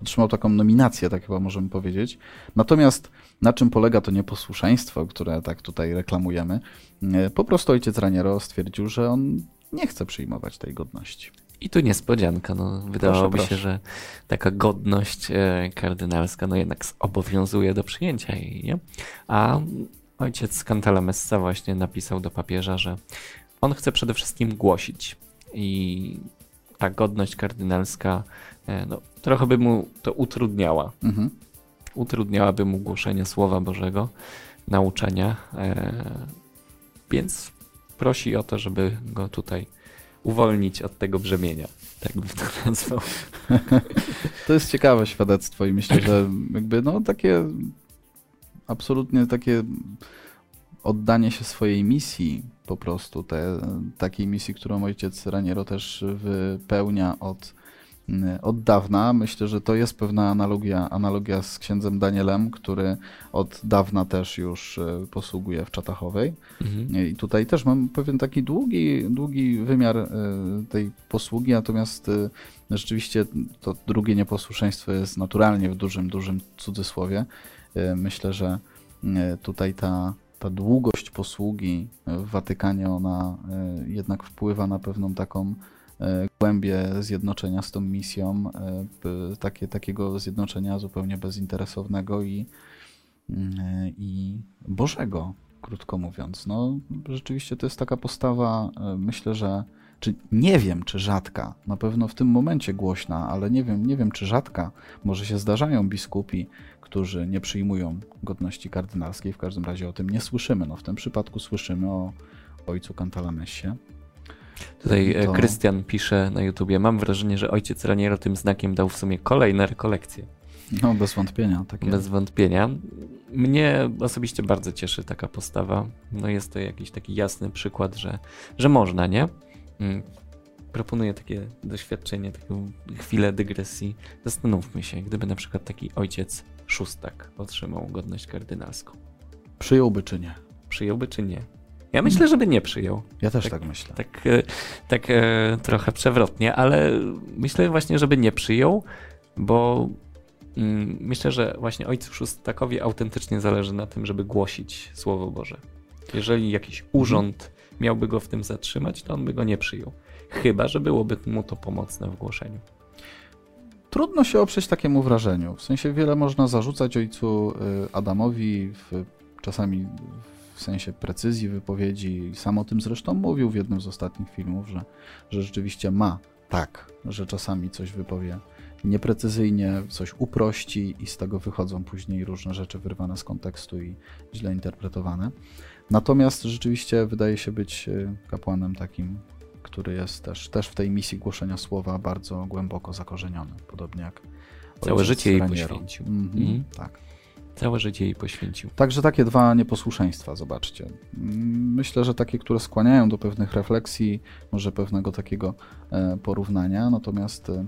A: otrzymał taką nominację, tak chyba możemy powiedzieć. Natomiast na czym polega to nieposłuszeństwo, które tak tutaj reklamujemy? Po prostu ojciec Raniero stwierdził, że on nie chce przyjmować tej godności.
B: I tu niespodzianka. No, wydawałoby
A: proszę.
B: się, że taka godność e, kardynalska no jednak obowiązuje do przyjęcia jej, nie? A ojciec Cantalamessa właśnie napisał do papieża, że on chce przede wszystkim głosić i ta godność kardynalska e, no, trochę by mu to utrudniała.
A: Mhm.
B: utrudniałaby mu głoszenie Słowa Bożego, nauczania, e, więc prosi o to, żeby go tutaj uwolnić od tego brzemienia. Tak bym to nazwał.
A: To jest ciekawe świadectwo i myślę, że jakby no takie absolutnie takie oddanie się swojej misji po prostu, te, takiej misji, którą ojciec Raniero też wypełnia od, od dawna. Myślę, że to jest pewna analogia, analogia z księdzem Danielem, który od dawna też już e, posługuje w Czatachowej.
B: Mhm.
A: I tutaj też mam pewien taki długi, długi wymiar e, tej posługi, natomiast e, rzeczywiście to drugie nieposłuszeństwo jest naturalnie w dużym, dużym cudzysłowie. Myślę, że tutaj ta, ta długość posługi w Watykanie, ona jednak wpływa na pewną taką e, głębię zjednoczenia z tą misją, e, takie, takiego zjednoczenia zupełnie bezinteresownego i, mm, i Bożego, krótko mówiąc. No, rzeczywiście to jest taka postawa, e, myślę, że czy nie wiem, czy rzadka, na pewno w tym momencie głośna, ale nie wiem, nie wiem, czy rzadka. Może się zdarzają biskupi, którzy nie przyjmują godności kardynalskiej, w każdym razie o tym nie słyszymy. No, w tym przypadku słyszymy o ojcu Cantalamessie.
B: Tutaj e,
A: To-
B: Krystian pisze na YouTubie, mam wrażenie, że ojciec Raniero tym znakiem dał w sumie kolejne rekolekcje.
A: No, bez wątpienia. Takie...
B: Bez wątpienia. Mnie osobiście bardzo cieszy taka postawa. No jest to jakiś taki jasny przykład, że, że można, nie? Mm. Proponuję takie doświadczenie, taką chwilę dygresji. Zastanówmy się, gdyby na przykład taki ojciec Szóstak otrzymał godność kardynalską.
A: Przyjąłby czy nie?
B: Przyjąłby czy nie? Ja myślę, żeby nie przyjął.
A: Ja też tak, tak myślę.
B: Tak, e, tak e, trochę przewrotnie, ale myślę właśnie, żeby nie przyjął, bo mm, myślę, że właśnie ojcu szóstakowi autentycznie zależy na tym, żeby głosić Słowo Boże. Jeżeli jakiś mhm. urząd miałby go w tym zatrzymać, to on by go nie przyjął. Chyba, że byłoby mu to pomocne w głoszeniu.
A: Trudno się oprzeć takiemu wrażeniu. W sensie wiele można zarzucać ojcu y, Adamowi, w, czasami w sensie precyzji wypowiedzi. Sam o tym zresztą mówił w jednym z ostatnich filmów, że, że rzeczywiście ma tak, że czasami coś wypowie nieprecyzyjnie, coś uprości i z tego wychodzą później różne rzeczy wyrwane z kontekstu i źle interpretowane. Natomiast rzeczywiście wydaje się być y, kapłanem takim, który jest też, też w tej misji głoszenia słowa bardzo głęboko zakorzeniony, podobnie jak
B: całe życie jej poświęcił. Mm -hmm,
A: mm. Tak.
B: Całe życie jej poświęcił.
A: Także takie dwa nieposłuszeństwa, zobaczcie. Myślę, że takie, które skłaniają do pewnych refleksji, może pewnego takiego e, porównania, natomiast e,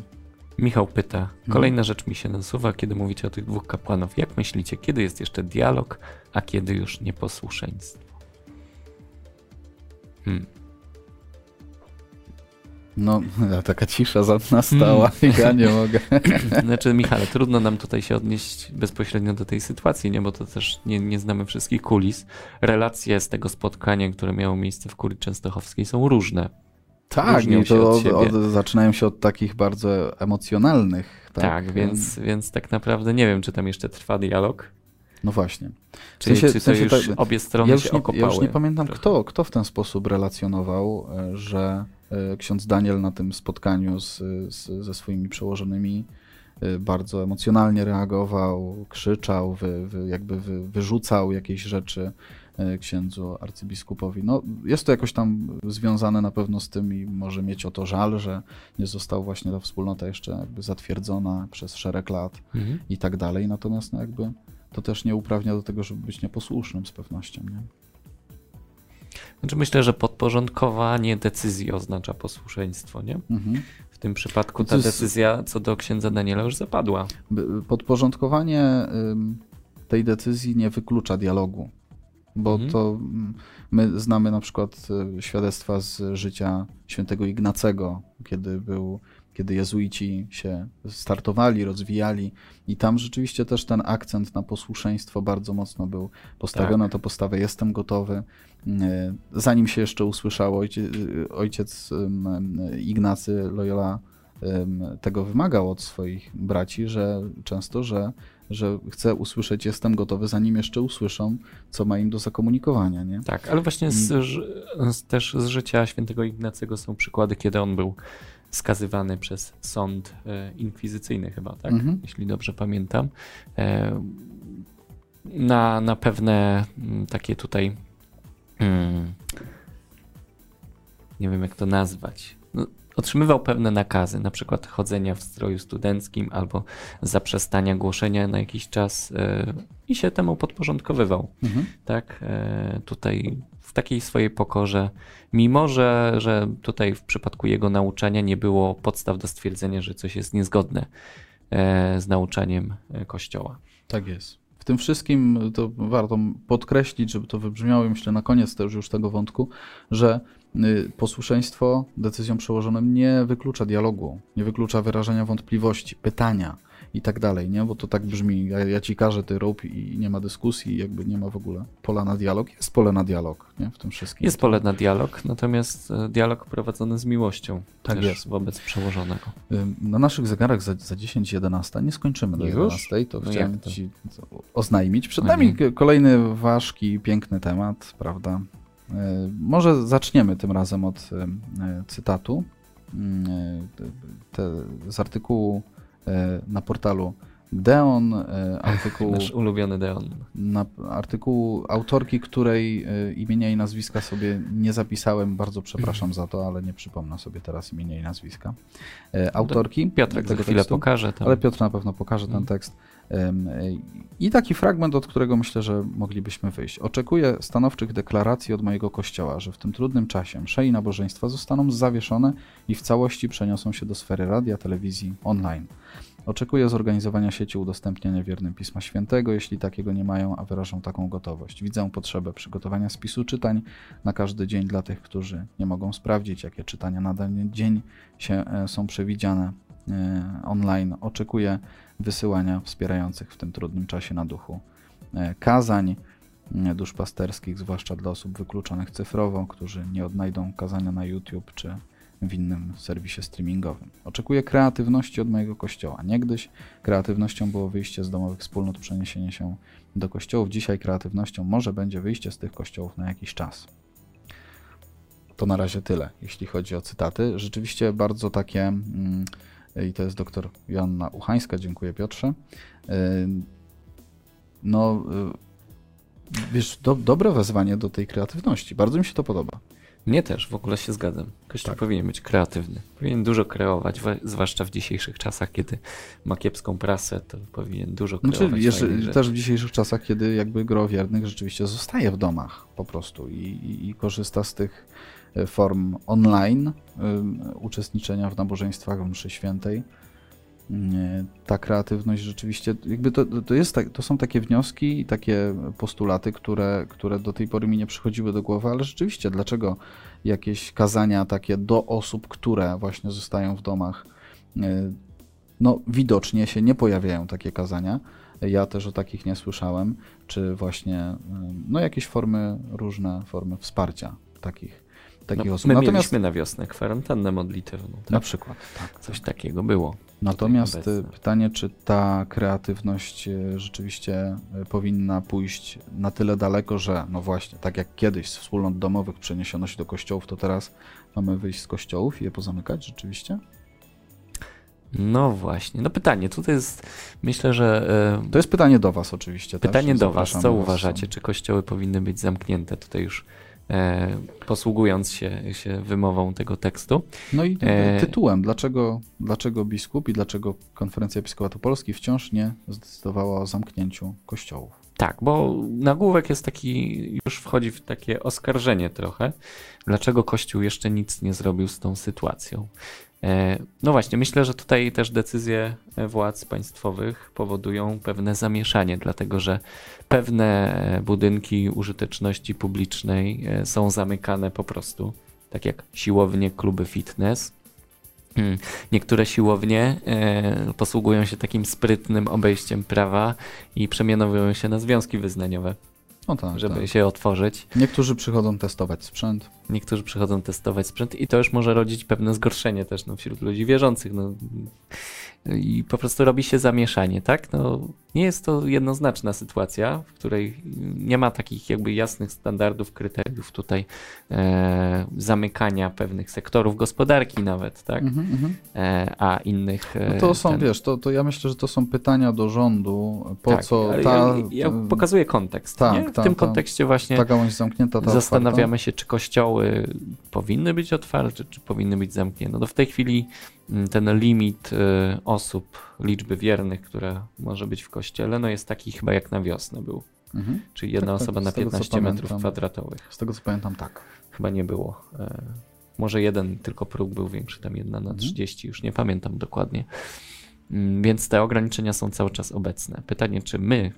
B: Michał pyta, mhm. kolejna rzecz mi się nasuwa, kiedy mówicie o tych dwóch kapłanów. Jak myślicie, kiedy jest jeszcze dialog, a kiedy już nieposłuszeństwo?
A: Hmm. No, taka cisza nastała i ja nie mogę.
B: Znaczy, Michale, trudno nam tutaj się odnieść bezpośrednio do tej sytuacji, nie? bo to też nie, nie znamy wszystkich kulis. Relacje z tego spotkania, które miało miejsce w Kurii Częstochowskiej są różne.
A: Tak, i to od, od, zaczynają się od takich bardzo emocjonalnych.
B: Tak, tak więc, więc tak naprawdę nie wiem, czy tam jeszcze trwa dialog.
A: No właśnie.
B: W sensie, czy to w sensie już tak, obie strony ja się nie, okopały?
A: Ja już nie pamiętam, kto, kto w ten sposób relacjonował, e, że ksiądz Daniel na tym spotkaniu z, z, ze swoimi przełożonymi e, bardzo emocjonalnie reagował, krzyczał, wy, wy, jakby wy, wyrzucał jakieś rzeczy księdzu arcybiskupowi. No, jest to jakoś tam związane na pewno z tym i może mieć o to żal, że nie został właśnie ta wspólnota jeszcze jakby zatwierdzona przez szereg lat mhm. i tak dalej. Natomiast no jakby to też nie uprawnia do tego, żeby być nieposłusznym z pewnością. Nie?
B: Znaczy myślę, że podporządkowanie decyzji oznacza posłuszeństwo, nie? Mhm. W tym przypadku ta decyzja co do księdza Daniela już zapadła.
A: Podporządkowanie tej decyzji nie wyklucza dialogu, bo mhm. to mm, my znamy na przykład y, świadectwa z życia świętego Ignacego, kiedy był kiedy jezuici się startowali, rozwijali i tam rzeczywiście też ten akcent na posłuszeństwo bardzo mocno był postawiony, tak. tę postawę jestem gotowy. E, zanim się jeszcze usłyszało, ojciec, ojciec Ignacy Loyola tego wymagał od swoich braci, że często, że, że chce usłyszeć jestem gotowy, zanim jeszcze usłyszą, co ma im do zakomunikowania. Nie?
B: Tak, ale właśnie z, z, też z życia świętego Ignacego są przykłady, kiedy on był skazywany przez sąd e, inkwizycyjny chyba, tak? Mhm. Jeśli dobrze pamiętam. E, na, na pewne mm, takie tutaj hmm, nie wiem jak to nazwać. No, otrzymywał pewne nakazy, na przykład chodzenia w stroju studenckim albo zaprzestania głoszenia na jakiś czas e, i się temu podporządkowywał. Mhm. Tak, tutaj w takiej swojej pokorze, mimo że, że tutaj w przypadku jego nauczania nie było podstaw do stwierdzenia, że coś jest niezgodne e, z nauczaniem e, Kościoła.
A: Tak jest. W tym wszystkim to warto podkreślić, żeby to wybrzmiało, myślę na koniec też już tego wątku, że posłuszeństwo decyzjom przełożonym nie wyklucza dialogu, nie wyklucza wyrażenia wątpliwości, pytania i tak dalej, nie? Bo to tak brzmi, ja, ja ci każę, ty rób i nie ma dyskusji, jakby nie ma w ogóle pola na dialog. Jest pole na dialog, nie? W tym wszystkim.
B: Jest pole na dialog, natomiast e, dialog prowadzony z miłością tak jest. wobec przełożonego.
A: Na naszych zegarach za, za 10-11 nie skończymy do 11, to no chciałem to? ci oznajmić. Przed nami kolejny ważki, piękny temat, prawda? E, może zaczniemy tym razem od e, cytatu mm, te, z artykułu E, na portalu Deon, e, artykuł...
B: Nasz ulubiony Deon.
A: Na, artykuł autorki, której e, imienia i nazwiska sobie nie zapisałem, bardzo przepraszam za to, ale nie przypomnę sobie teraz imienia i nazwiska. Autorki.
B: Piotrek za chwilę pokaże.
A: Tam. Ale Piotr na pewno pokaże ten tekst. I taki fragment, od którego myślę, że moglibyśmy wyjść. Oczekuję stanowczych deklaracji od mojego kościoła, że w tym trudnym czasie msze i nabożeństwa zostaną zawieszone i w całości przeniosą się do sfery radia, telewizji, online. Oczekuję zorganizowania sieci udostępniania wiernym Pisma Świętego, jeśli takiego nie mają, a wyrażą taką gotowość. Widzę potrzebę przygotowania spisu czytań na każdy dzień dla tych, którzy nie mogą sprawdzić, jakie czytania na dany dzień się, e, są przewidziane e, online. Oczekuję wysyłania wspierających w tym trudnym czasie na duchu e, kazań e, duszpasterskich, zwłaszcza dla osób wykluczonych cyfrowo, którzy nie odnajdą kazania na YouTube czy w innym serwisie streamingowym. Oczekuję kreatywności od mojego kościoła. Niegdyś kreatywnością było wyjście z domowych wspólnot, przeniesienie się do kościołów. Dzisiaj kreatywnością może będzie wyjście z tych kościołów na jakiś czas. To na razie tyle, jeśli chodzi o cytaty. Rzeczywiście bardzo takie, mm, i to jest doktor Joanna Uchańska, dziękuję Piotrze. No, y, wiesz, do, dobre wezwanie do tej kreatywności. Bardzo mi się to podoba.
B: Mnie też, w ogóle się zgadzam. Kościół
A: Tak.
B: powinien być kreatywny. Powinien dużo kreować, wa- zwłaszcza w dzisiejszych czasach, kiedy ma kiepską prasę, to powinien dużo kreować.
A: Znaczy, jeszcze, też w dzisiejszych czasach, kiedy jakby gro wiernych rzeczywiście zostaje w domach po prostu i, i, i korzysta z tych form online ym, uczestniczenia w nabożeństwach, w mszy świętej. Nie, Ta kreatywność rzeczywiście, jakby to, to, jest, tak- to są takie wnioski i takie postulaty, które, które do tej pory mi nie przychodziły do głowy, ale rzeczywiście, dlaczego jakieś kazania takie do osób, które właśnie zostają w domach, e, no widocznie się nie pojawiają takie kazania. Ja też o takich nie słyszałem, czy właśnie no jakieś formy, różne formy wsparcia takich, takich
B: no,
A: osób.
B: My
A: Natomiast
B: mieliśmy na wiosnę kwarantannę modlitewną. Tak?
A: na przykład, tak.
B: Coś takiego było.
A: Natomiast pytanie, czy ta kreatywność y, rzeczywiście y, powinna pójść na tyle daleko, że no właśnie, tak jak kiedyś z wspólnot domowych przeniesiono się do kościołów, to teraz mamy wyjść z kościołów i je pozamykać rzeczywiście?
B: No właśnie. No pytanie, tutaj jest, myślę, że e,
A: To jest pytanie do Was oczywiście.
B: pytanie
A: też.
B: do Was. Co uważacie? Czy kościoły powinny być zamknięte? Tutaj już e, posługując się, się wymową tego tekstu.
A: No i
B: E,
A: tytułem, dlaczego, dlaczego biskup i dlaczego Konferencja Episkopatu Polski wciąż nie zdecydowała o zamknięciu kościołów?
B: Tak, bo nagłówek jest taki, już wchodzi w takie oskarżenie trochę, dlaczego Kościół jeszcze nic nie zrobił z tą sytuacją. E, No właśnie, myślę, że tutaj też decyzje władz państwowych powodują pewne zamieszanie, dlatego że pewne budynki użyteczności publicznej e, są zamykane po prostu, tak jak siłownie, kluby fitness. Hmm. Niektóre siłownie e, posługują się takim sprytnym obejściem prawa i przemianowują się na związki wyznaniowe,
A: No tak,
B: żeby
A: tak.
B: się otworzyć.
A: Niektórzy przychodzą testować sprzęt.
B: Niektórzy przychodzą testować sprzęt i to już może rodzić pewne zgorszenie też no, wśród ludzi wierzących. No. I po prostu robi się zamieszanie, tak? No, nie jest to jednoznaczna sytuacja, w której nie ma takich jakby jasnych standardów, kryteriów tutaj e, zamykania pewnych sektorów gospodarki nawet, tak?
A: Mhm, mhm.
B: E, a innych... e,
A: No to są,
B: ten-
A: wiesz, to, to ja myślę, że to są pytania do rządu, po
B: tak,
A: co ta,
B: ja, ja pokazuję kontekst.
A: tak,
B: nie? W
A: tak,
B: tym
A: tak.
B: kontekście właśnie
A: ta gałąź zamknięta, ta
B: zastanawiamy się, czy kościoły powinny być otwarte, czy powinny być zamknięte. No w tej chwili ten limit y, osób, liczby wiernych, która może być w kościele, no jest taki chyba jak na wiosnę był.
A: Mhm.
B: Czyli jedna
A: Tak, tak,
B: osoba na
A: tego, co
B: 15 metrów
A: pamiętam.
B: kwadratowych.
A: Z tego co pamiętam, tak.
B: Chyba nie było. E, Może jeden tylko próg był większy, tam jedna na
A: Mhm.
B: 30, już nie pamiętam dokładnie. Mm, Więc te ograniczenia są cały czas obecne. Pytanie, czy my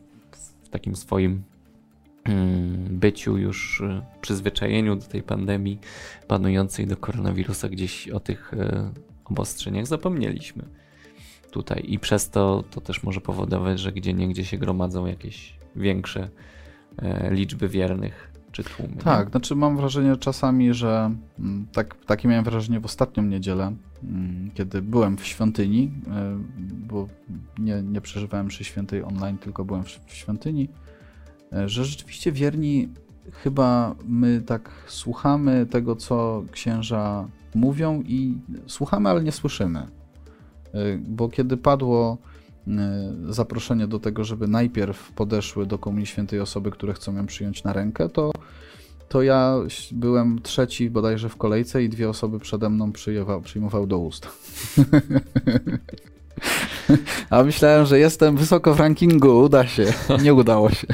B: w takim swoim mm, byciu już y, przyzwyczajeniu do tej pandemii panującej do koronawirusa gdzieś o tych e, obostrzeniach zapomnieliśmy tutaj i przez to to też może powodować, że gdzie niegdzie się gromadzą jakieś większe e, liczby wiernych czy tłumy. nie?
A: Tak, znaczy mam wrażenie czasami, że mm, tak, takie miałem wrażenie w ostatnią niedzielę, mm, kiedy byłem w świątyni, y, bo nie, nie przeżywałem przy świętej online, tylko byłem w, świątyni, y, że rzeczywiście wierni chyba my tak słuchamy tego, co księża mówią i słuchamy, ale nie słyszymy. Y, Bo kiedy padło y, zaproszenie do tego, żeby najpierw podeszły do Komunii Świętej osoby, które chcą ją przyjąć na rękę, to, to ja byłem trzeci bodajże w kolejce i dwie osoby przede mną przyjmowały, przyjmowały do ust. A myślałem, że jestem wysoko w rankingu, uda się. Nie udało się.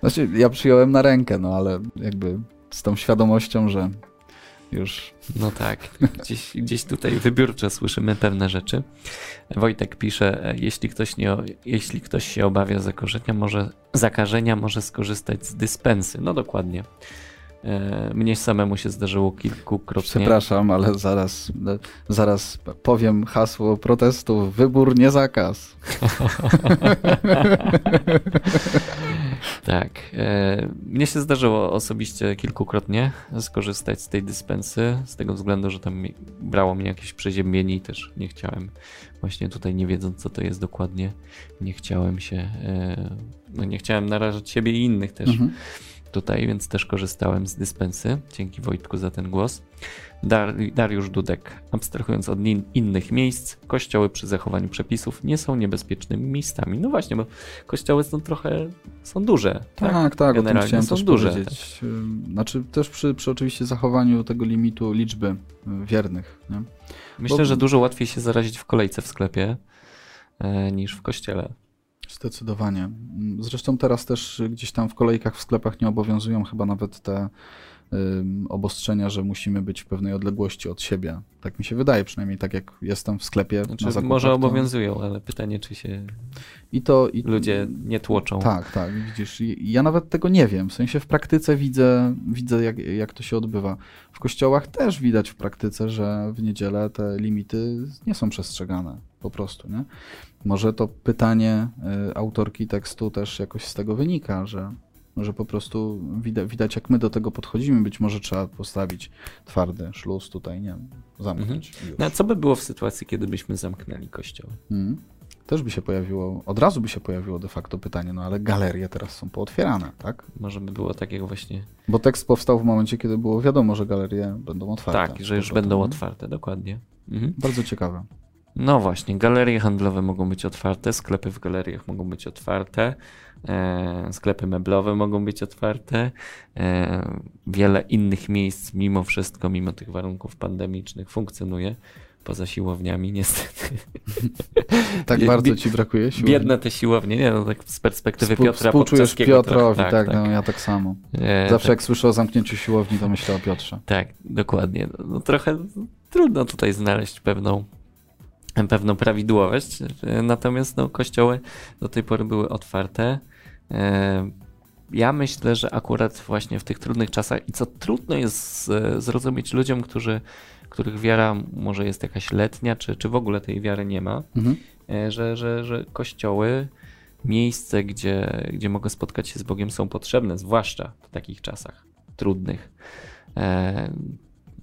A: Znaczy, ja przyjąłem na rękę, no ale jakby z tą świadomością, że już.
B: No tak, gdzieś, gdzieś tutaj wybiórczo słyszymy pewne rzeczy. Wojtek pisze, e, jeśli ktoś, nie, jeśli ktoś się obawia zakażenia może, zakażenia, może skorzystać z dyspensy. No dokładnie. E, mnie samemu się zdarzyło kilkukrotnie.
A: Przepraszam, ale zaraz, zaraz powiem hasło protestu. Wybór, nie zakaz.
B: tak. E, mnie się zdarzyło osobiście kilkukrotnie skorzystać z tej dyspensy, z tego względu, że tam brało mnie jakieś przeziębienie i też nie chciałem, właśnie tutaj nie wiedząc co to jest dokładnie, nie chciałem się, e, no nie chciałem narażać siebie i innych też. Mhm tutaj, więc też korzystałem z dyspensy. Dzięki Wojtku za ten głos. Dar Dariusz Dudek. Abstrahując od in innych miejsc, kościoły przy zachowaniu przepisów nie są niebezpiecznymi miejscami. No właśnie, bo kościoły są trochę, są duże.
A: Tak, tak, tak Generalnie chciałem są też duże, powiedzieć. Tak. Znaczy też przy, przy oczywiście zachowaniu tego limitu liczby wiernych. Nie?
B: Myślę, bo... że dużo łatwiej się zarazić w kolejce w sklepie e, niż w kościele.
A: Zdecydowanie. Zresztą teraz też gdzieś tam w kolejkach w sklepach nie obowiązują chyba nawet te obostrzenia, że musimy być w pewnej odległości od siebie. Tak mi się wydaje, przynajmniej tak jak jestem w sklepie. Znaczy, na zakupach,
B: może obowiązują, to... ale pytanie, czy się I to, i... ludzie nie tłoczą.
A: Tak, tak, widzisz. Ja nawet tego nie wiem. W sensie w praktyce widzę, widzę jak, jak to się odbywa. W kościołach też widać w praktyce, że w niedzielę te limity nie są przestrzegane po prostu, nie? Może to pytanie y, autorki tekstu też jakoś z tego wynika, że, że po prostu widać, widać, jak my do tego podchodzimy. Być może trzeba postawić twardy szluz tutaj, nie zamknąć.
B: Mhm. No a co by było w sytuacji, kiedy byśmy zamknęli kościoły? Mhm.
A: Też by się pojawiło, od razu by się pojawiło de facto pytanie, no ale galerie teraz są pootwierane, tak?
B: Może by było tak jak właśnie...
A: Bo tekst powstał w momencie, kiedy było wiadomo, że galerie będą otwarte.
B: Tak, że już będą otwarte, dokładnie.
A: Mhm. Bardzo ciekawe.
B: No właśnie, galerie handlowe mogą być otwarte, sklepy w galeriach mogą być otwarte, e, sklepy meblowe mogą być otwarte, e, wiele innych miejsc mimo wszystko, mimo tych warunków pandemicznych funkcjonuje poza siłowniami, niestety.
A: tak bardzo ci brakuje
B: siłowni? Biedne te siłownie, nie no tak z perspektywy Współ, Piotra
A: Współczujesz Piotrowi, tak, tak, tak. No, ja tak samo. E, Zawsze tak. jak słyszę o zamknięciu siłowni, to myślę o Piotrze.
B: Tak, dokładnie. No, trochę trudno tutaj znaleźć pewną pewną prawidłowość. Natomiast no, kościoły do tej pory były otwarte. E, ja myślę, że akurat właśnie w tych trudnych czasach i co trudno jest zrozumieć ludziom, którzy, których wiara może jest jakaś letnia, czy, czy w ogóle tej wiary nie ma, mhm. E, że, że, że kościoły, miejsce, gdzie, gdzie mogę spotkać się z Bogiem, są potrzebne, zwłaszcza w takich czasach trudnych.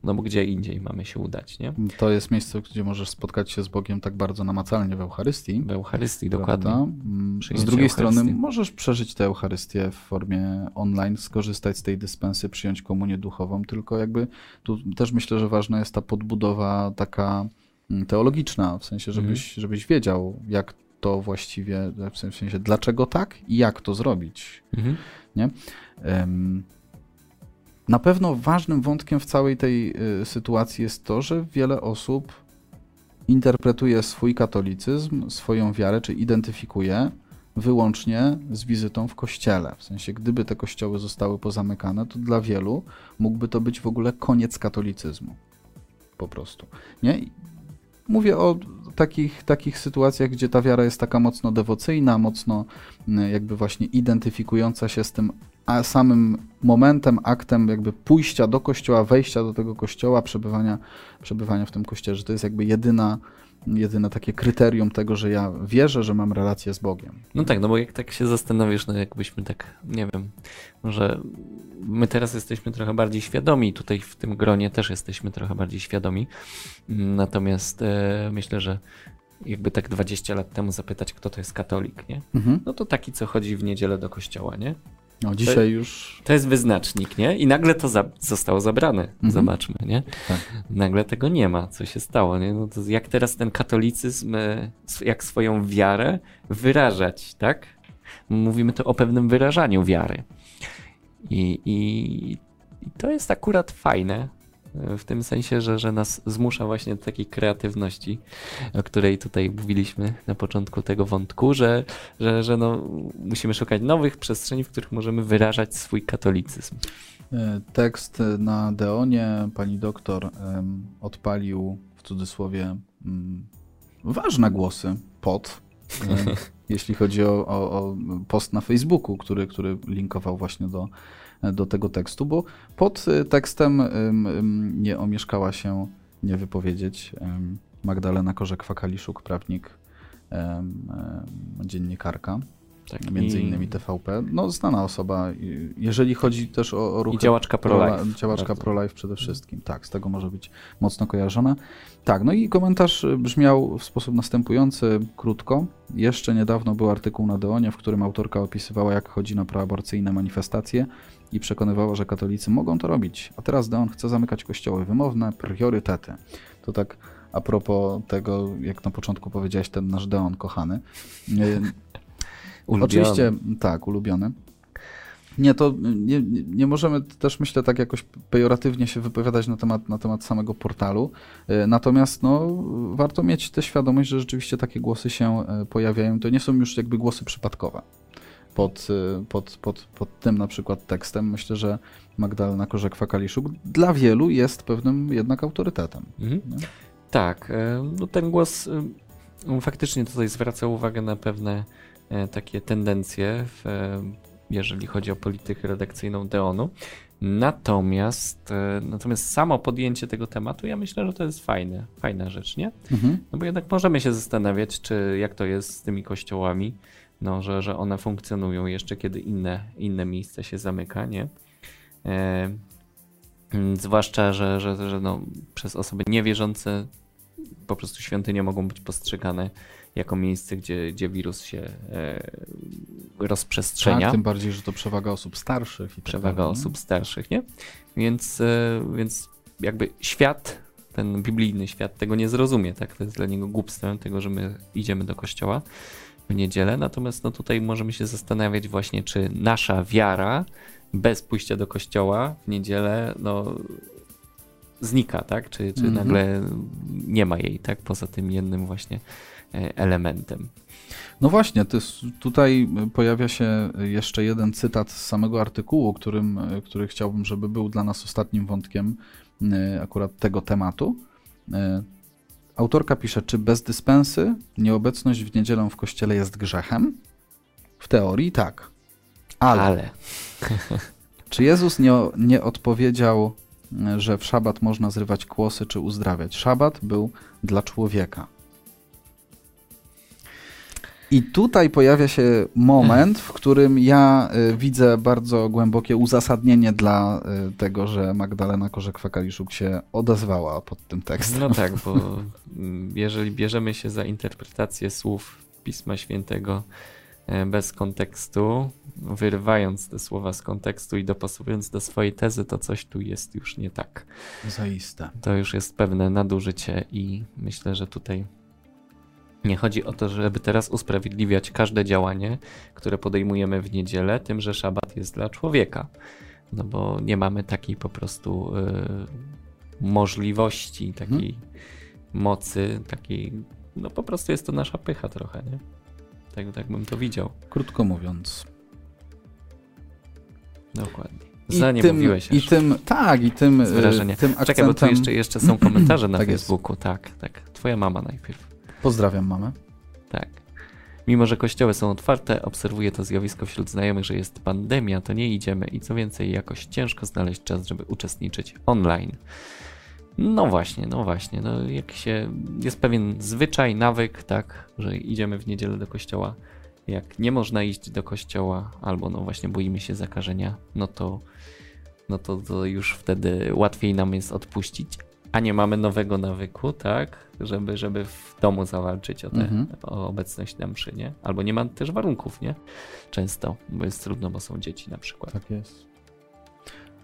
B: No bo gdzie indziej mamy się udać, nie?
A: To jest miejsce, gdzie możesz spotkać się z Bogiem tak bardzo namacalnie w Eucharystii.
B: W Eucharystii, dokładnie.
A: Mm, z drugiej strony możesz przeżyć tę Eucharystię w formie online, skorzystać z tej dyspensy, przyjąć komunię duchową, tylko jakby tu też myślę, że ważna jest ta podbudowa taka mm, teologiczna, w sensie, żebyś, mhm. żebyś wiedział, jak to właściwie, w sensie dlaczego tak i jak to zrobić. Mhm. Nie? Um, na pewno ważnym wątkiem w całej tej y, sytuacji jest to, że wiele osób interpretuje swój katolicyzm, swoją wiarę, czy identyfikuje wyłącznie z wizytą w kościele. W sensie, gdyby te kościoły zostały pozamykane, to dla wielu mógłby to być w ogóle koniec katolicyzmu. Po prostu. Nie? Mówię o takich, takich sytuacjach, gdzie ta wiara jest taka mocno dewocyjna, mocno y, jakby właśnie identyfikująca się z tym a samym momentem, aktem jakby pójścia do kościoła, wejścia do tego kościoła, przebywania, przebywania w tym kościele, że to jest jakby jedyna, jedyne takie kryterium tego, że ja wierzę, że mam relację z Bogiem.
B: No tak, no bo jak tak się zastanowisz, no jakbyśmy tak, nie wiem, może my teraz jesteśmy trochę bardziej świadomi, tutaj w tym gronie też jesteśmy trochę bardziej świadomi, natomiast e, myślę, że jakby tak 20 lat temu zapytać, kto to jest katolik, nie? Mhm. No to taki, co chodzi w niedzielę do kościoła, nie?
A: No dzisiaj to, już.
B: To jest wyznacznik, nie? I nagle to za zostało zabrane. Mhm. Zobaczmy, nie? Tak. Nagle tego nie ma. Co się stało, nie? No to jak teraz ten katolicyzm, e, jak swoją wiarę wyrażać, tak? Mówimy to o pewnym wyrażaniu wiary. I, i, i to jest akurat fajne, w tym sensie, że, że nas zmusza właśnie do takiej kreatywności, o której tutaj mówiliśmy na początku tego wątku, że, że, że no, musimy szukać nowych przestrzeni, w których możemy wyrażać swój katolicyzm.
A: E, tekst na Deonie pani doktor odpalił w cudzysłowie um, ważne głosy pod, um, jeśli chodzi o, o, o, post na Facebooku, który, który linkował właśnie do, do tego tekstu, bo pod tekstem nie omieszkała się nie wypowiedzieć Magdalena Korzek-Fakaliszuk, prawnik, dziennikarka tak, między innymi TVP. No, znana osoba, jeżeli chodzi też o, o ruchy...
B: I działaczka pro-life.
A: Działaczka pro-life przede wszystkim, tak, z tego może być mocno kojarzona. Tak, no i komentarz brzmiał w sposób następujący, krótko. Jeszcze niedawno był artykuł na Deonie, w którym autorka opisywała, jak chodzi na proaborcyjne manifestacje i przekonywała, że katolicy mogą to robić. A teraz Deon chce zamykać kościoły. Wymowne priorytety. To tak a propos tego, jak na początku powiedziałeś, ten nasz Deon kochany. Ulubiony. Oczywiście, tak, ulubiony. Nie, to nie, nie możemy też, myślę, tak jakoś pejoratywnie się wypowiadać na temat, na temat samego portalu. E, natomiast no, warto mieć tę świadomość, że rzeczywiście takie głosy się e, pojawiają. To nie są już jakby głosy przypadkowe. Pod, e, pod, pod, pod tym na przykład tekstem myślę, że Magdalena Korzek-Fakaliszuk dla wielu jest pewnym jednak autorytetem. Mhm.
B: Tak, no ten głos faktycznie tutaj zwraca uwagę na pewne E, takie tendencje, w, e, jeżeli chodzi o politykę redakcyjną Deonu. Natomiast, e, natomiast samo podjęcie tego tematu, ja myślę, że to jest fajne, fajna rzecz, nie? Mhm. No bo jednak możemy się zastanawiać, czy jak to jest z tymi kościołami, no, że, że one funkcjonują jeszcze, kiedy inne, inne miejsce się zamyka, nie? E, zwłaszcza, że, że, że no, przez osoby niewierzące po prostu świątynie mogą być postrzegane jako miejsce, gdzie, gdzie wirus się e, rozprzestrzenia. Tak,
A: tym bardziej, że to przewaga osób starszych. I
B: tak przewaga tak osób starszych, nie? Więc, e, więc jakby świat, ten biblijny świat tego nie zrozumie, tak? To jest dla niego głupstwem tego, że my idziemy do kościoła w niedzielę, natomiast no tutaj możemy się zastanawiać właśnie, czy nasza wiara bez pójścia do kościoła w niedzielę, no znika, tak? Czy, czy mm -hmm. nagle nie ma jej, tak? Poza tym jednym właśnie E, elementem.
A: No właśnie, tutaj pojawia się jeszcze jeden cytat z samego artykułu, którym, który chciałbym, żeby był dla nas ostatnim wątkiem e, akurat tego tematu. Autorka pisze, czy bez dyspensy nieobecność w niedzielę w kościele jest grzechem? W teorii tak. Ale. Ale. czy Jezus nie, nie odpowiedział, że w szabat można zrywać kłosy czy uzdrawiać? Szabat był dla człowieka. I tutaj pojawia się moment, w którym ja y, widzę bardzo głębokie uzasadnienie dla y, tego, że Magdalena Korzek-Fakaliszuk się odezwała pod tym tekstem.
B: No tak, bo mm, jeżeli bierzemy się za interpretację słów Pisma Świętego e, bez kontekstu, wyrywając te słowa z kontekstu i dopasowując do swojej tezy, to coś tu jest już nie tak.
A: Zaiste.
B: To już jest pewne nadużycie i myślę, że tutaj nie chodzi o to, żeby teraz usprawiedliwiać każde działanie, które podejmujemy w niedzielę, tym, że szabat jest dla człowieka. No bo nie mamy takiej po prostu y, możliwości, takiej hmm. mocy, takiej. No po prostu jest to nasza pycha trochę, nie? Tak, tak bym to widział.
A: Krótko mówiąc.
B: Dokładnie. Za nie tym, mówiłeś
A: I tym, tak, i tym,
B: z wrażenia. tym akcentem... Czekaj, bo tu jeszcze, jeszcze są komentarze na tak Facebooku. Jest. Tak, tak. Twoja mama najpierw.
A: Pozdrawiam mamę.
B: Tak. Mimo, że kościoły są otwarte, obserwuję to zjawisko wśród znajomych, że jest pandemia, to nie idziemy i co więcej, jakoś ciężko znaleźć czas, żeby uczestniczyć online. No właśnie, no właśnie, no jak się, jest pewien zwyczaj, nawyk, tak, że idziemy w niedzielę do kościoła. Jak nie można iść do kościoła, albo no właśnie boimy się zakażenia, no to, no to, to już wtedy łatwiej nam jest odpuścić, a nie mamy nowego nawyku, tak, żeby, żeby w domu zawalczyć o, te, mhm. o obecność na mszy, nie? Albo nie ma też warunków, nie? Często, bo jest trudno, bo są dzieci na przykład.
A: Tak jest.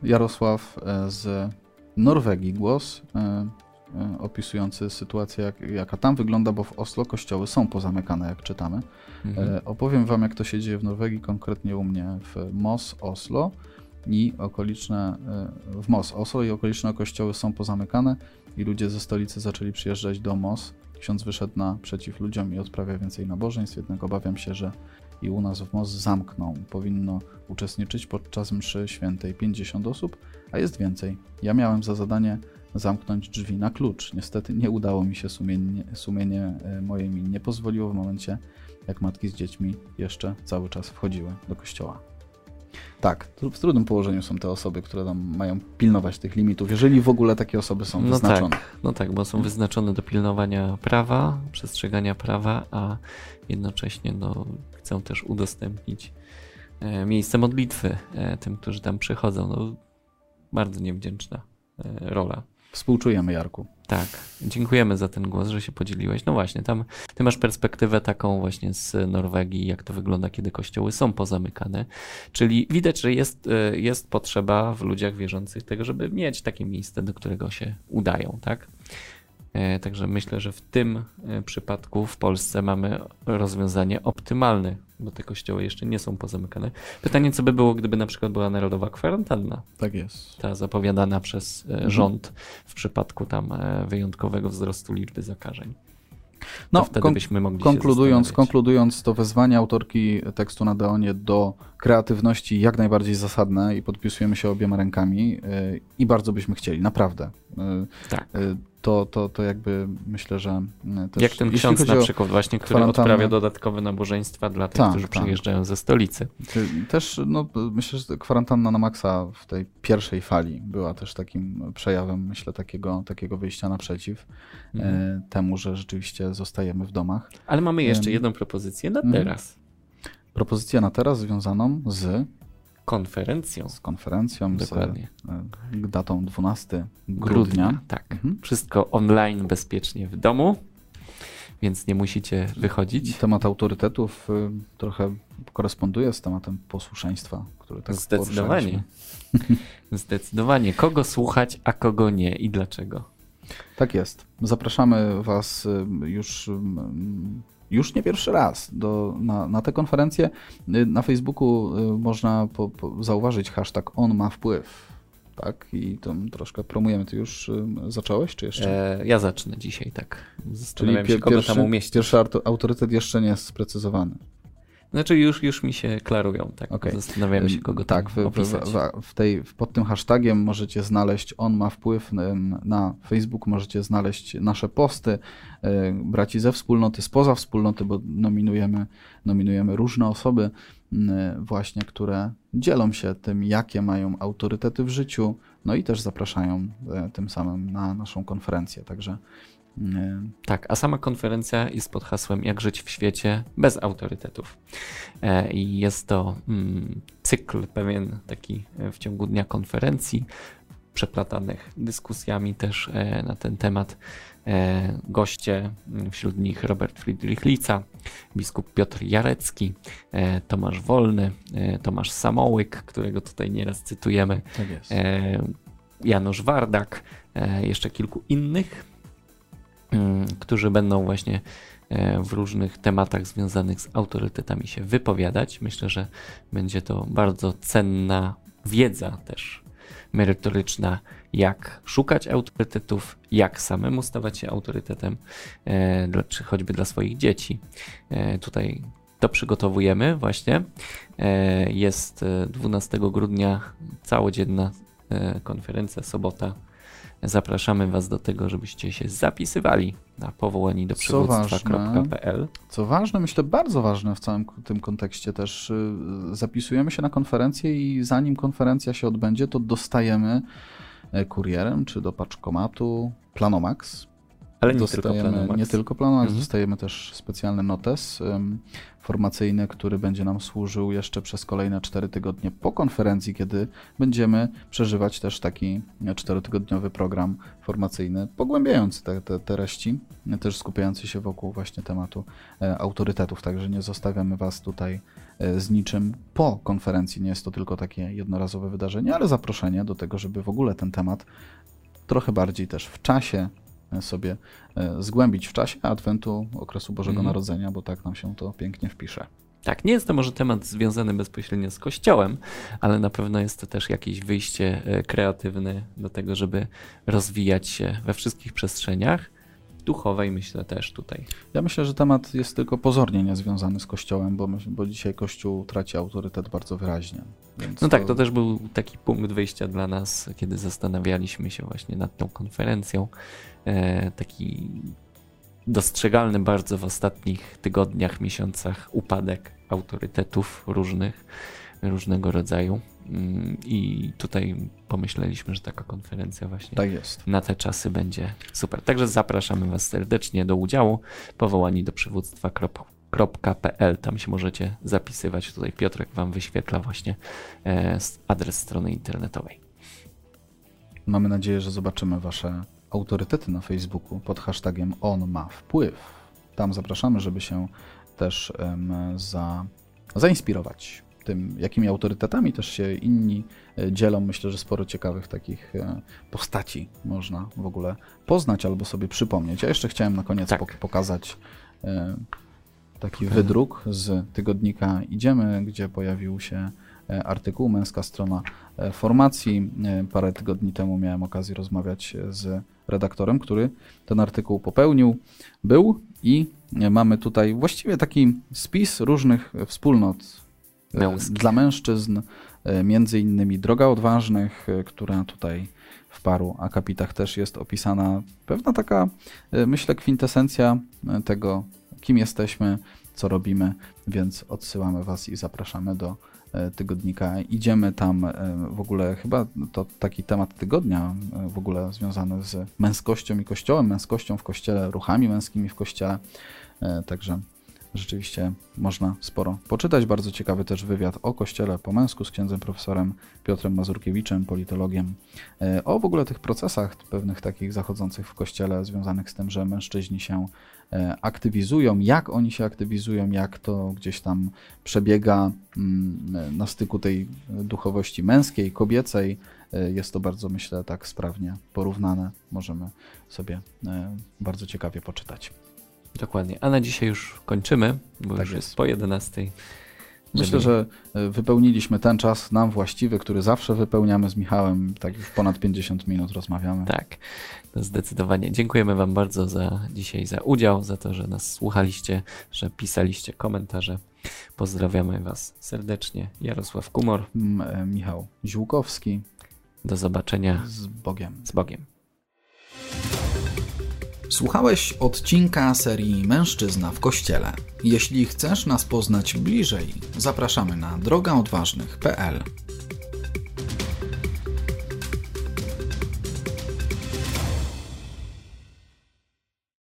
A: Jarosław e, z Norwegii głos e, e, opisujący sytuację, jak, jaka tam wygląda, bo w Oslo kościoły są pozamykane, jak czytamy. Mhm. Opowiem wam, jak to się dzieje w Norwegii, konkretnie u mnie w Moss, Oslo. I okoliczne, w MOS Oslo i okoliczne kościoły są pozamykane i ludzie ze stolicy zaczęli przyjeżdżać do MOS. Ksiądz wyszedł naprzeciw ludziom i odprawia więcej nabożeństw, jednak obawiam się, że i u nas w MOS zamkną. Powinno uczestniczyć podczas mszy świętej 50 osób, a jest więcej. Ja miałem za zadanie zamknąć drzwi na klucz. Niestety nie udało mi się, sumienie, sumienie e, moje mi nie pozwoliło w momencie, jak matki z dziećmi jeszcze cały czas wchodziły do kościoła. Tak, w trudnym położeniu są te osoby, które tam mają pilnować tych limitów, jeżeli w ogóle takie osoby są
B: no
A: wyznaczone.
B: Tak, no tak, bo są wyznaczone do pilnowania prawa, przestrzegania prawa, a jednocześnie no, chcą też udostępnić e, miejsce modlitwy e, tym, którzy tam przychodzą. No, bardzo niewdzięczna rola.
A: Współczujemy, Jarku.
B: Tak, dziękujemy za ten głos, że się podzieliłeś. No właśnie, tam ty masz perspektywę taką właśnie z Norwegii, jak to wygląda, kiedy kościoły są pozamykane. Czyli widać, że jest, e, jest potrzeba w ludziach wierzących tego, żeby mieć takie miejsce, do którego się udają, tak? E, także myślę, że w tym e, przypadku w Polsce mamy rozwiązanie optymalne, bo te kościoły jeszcze nie są pozamykane. Pytanie, co by było, gdyby na przykład była narodowa kwarantanna?
A: Tak jest.
B: Ta zapowiadana przez e, mhm. rząd w przypadku tam wyjątkowego wzrostu liczby zakażeń. No, wtedy byśmy mogli
A: konkludując, konkludując to wezwanie autorki tekstu na Deonie do kreatywności jak najbardziej zasadne i podpisujemy się obiema rękami i bardzo byśmy chcieli, naprawdę.
B: Tak
A: to, to, to jakby myślę, że
B: e, też, Jak ten ksiądz na przykład właśnie, który odprawia dodatkowe nabożeństwa dla tych, tak, którzy tak. przyjeżdżają ze stolicy.
A: Też no, myślę, że kwarantanna na maksa w tej pierwszej fali była też takim przejawem, myślę, takiego, takiego wyjścia naprzeciw e, mhm. temu, że rzeczywiście zostajemy w domach.
B: Ale mamy jeszcze jedną propozycję na mhm. teraz.
A: Propozycja na teraz związaną z
B: konferencją.
A: Z konferencją,
B: Dokładnie.
A: z datą 12 grudnia. grudnia
B: tak. Mhm. Wszystko online, bezpiecznie w domu, więc nie musicie wychodzić.
A: Temat autorytetów y, trochę koresponduje z tematem posłuszeństwa, który tak
B: Zdecydowanie. Zdecydowanie. Kogo słuchać, a kogo nie i dlaczego?
A: Tak jest. Zapraszamy Was y, już y, już nie pierwszy raz do, na, na tę konferencję. Y, na Facebooku y, można po, po zauważyć hashtag on ma wpływ. Tak, i to troszkę promujemy. Ty już y, zacząłeś, czy jeszcze?
B: E, ja zacznę dzisiaj, tak. Czyli się,
A: pierwszy,
B: tam umieścić.
A: Pierwszy autorytet jeszcze nie jest sprecyzowany.
B: Znaczy już, już mi się klarują, tak. Okay. Zastanawiamy się, kogo tak, w, opisać.
A: W, w, tej, pod tym hashtagiem możecie znaleźć, on ma wpływ na Facebook, możecie znaleźć nasze posty, e, braci ze wspólnoty, spoza wspólnoty, bo nominujemy, nominujemy różne osoby właśnie, które dzielą się tym, jakie mają autorytety w życiu, no i też zapraszają e, tym samym na naszą konferencję, także
B: tak, a sama konferencja jest pod hasłem Jak żyć w świecie bez autorytetów. E, I jest to mm, cykl pewien taki e, w ciągu dnia konferencji, przeplatanych dyskusjami też e, na ten temat. Goście, mm, wśród nich Robert Friedrich Lica, biskup Piotr Jarecki, Tomasz Wolny, Tomasz Samołyk, którego tutaj nieraz cytujemy, tak Janusz Wardak, jeszcze kilku innych którzy będą właśnie e, w różnych tematach związanych z autorytetami się wypowiadać. Myślę, że będzie to bardzo cenna wiedza też merytoryczna, jak szukać autorytetów, jak samemu stawać się autorytetem, e, czy choćby dla swoich dzieci. E, tutaj to przygotowujemy właśnie. Jest 12 grudnia całodzienna konferencja, sobota Zapraszamy Was do tego, żebyście się zapisywali na powołani do przywództwa.pl.
A: Co ważne, myślę bardzo ważne w całym tym kontekście też, y, zapisujemy się na konferencję i zanim konferencja się odbędzie, to dostajemy e, kurierem czy do paczkomatu Planomax,
B: ale nie dostajemy, tylko Planomax.
A: Nie tylko Planomax, mhm. dostajemy też specjalny notes um, formacyjny, który będzie nam służył jeszcze przez kolejne 4 tygodnie po konferencji, kiedy będziemy przeżywać też taki 4-tygodniowy program formacyjny, pogłębiający te, te, treści, też skupiający się wokół właśnie tematu e, autorytetów. Także nie zostawiamy Was tutaj e, z niczym po konferencji. Nie jest to tylko takie jednorazowe wydarzenie, ale zaproszenie do tego, żeby w ogóle ten temat trochę bardziej też w czasie sobie e, zgłębić w czasie Adwentu, okresu Bożego mm. Narodzenia, bo tak nam się to pięknie wpisze.
B: Tak, nie jest to może temat związany bezpośrednio z Kościołem, ale na pewno jest to też jakieś wyjście e, kreatywne do tego, żeby rozwijać się we wszystkich przestrzeniach duchowej, myślę też tutaj.
A: Ja myślę, że temat jest tylko pozornie niezwiązany z Kościołem, bo, bo dzisiaj Kościół traci autorytet bardzo wyraźnie.
B: no tak, to też był taki punkt wyjścia dla nas, kiedy zastanawialiśmy się właśnie nad tą konferencją. E, taki dostrzegalny bardzo w ostatnich tygodniach, miesiącach upadek autorytetów różnych, różnego rodzaju. I tutaj pomyśleliśmy, że taka konferencja właśnie
A: tak
B: na te czasy będzie super. Także zapraszamy Was serdecznie do udziału. Powołani do przywództwa.pl. Tam się możecie zapisywać. Tutaj Piotrek Wam wyświetla właśnie e, adres strony internetowej.
A: Mamy nadzieję, że zobaczymy Wasze autorytety na Facebooku pod hashtagiem On ma wpływ. Tam zapraszamy, żeby się też um, za, zainspirować tym, jakimi autorytetami też się inni e, dzielą. Myślę, że sporo ciekawych takich e, postaci można w ogóle poznać albo sobie przypomnieć. Ja jeszcze chciałem na koniec tak. pokazać e, taki wydruk z tygodnika Idziemy, gdzie pojawił się artykuł Męska strona formacji. Parę tygodni temu miałem okazję rozmawiać z redaktorem, który ten artykuł popełnił, był i mamy tutaj właściwie taki spis różnych wspólnot Dla mężczyzn, e, między innymi Droga Odważnych, e, która tutaj w paru akapitach też jest opisana. Pewna taka, e, myślę, kwintesencja tego, kim jesteśmy, co robimy, więc odsyłamy Was i zapraszamy do tygodnika. Idziemy tam w ogóle, chyba to taki temat tygodnia w ogóle związany z męskością i kościołem, męskością w kościele, ruchami męskimi w kościele. Także rzeczywiście można sporo poczytać. Bardzo ciekawy też wywiad o kościele po męsku z księdzem profesorem Piotrem Mazurkiewiczem, politologiem, e, o w ogóle tych procesach pewnych takich zachodzących w kościele, związanych z tym, że mężczyźni się e, aktywizują, jak oni się aktywizują, jak to gdzieś tam przebiega mm, na styku tej duchowości męskiej, kobiecej. E, jest to bardzo, myślę, tak sprawnie porównane. Możemy sobie bardzo ciekawie poczytać.
B: Dokładnie. A na dzisiaj już kończymy, bo tak już jest. jest po 11.
A: Myślę, że e, wypełniliśmy ten czas nam właściwy, który zawsze wypełniamy z Michałem. Tak już ponad 50 minut rozmawiamy.
B: Tak, to zdecydowanie. Dziękujemy Wam bardzo za dzisiaj, za udział, za to, że nas słuchaliście, że pisaliście komentarze. Pozdrawiamy Was serdecznie. Jarosław Kumor.
A: E, Michał Ziółkowski.
B: Do zobaczenia.
A: Z Bogiem.
B: Z Bogiem.
A: Słuchałeś odcinka serii Mężczyzna w Kościele. Jeśli chcesz nas poznać bliżej, zapraszamy na drogaodważnych.pl.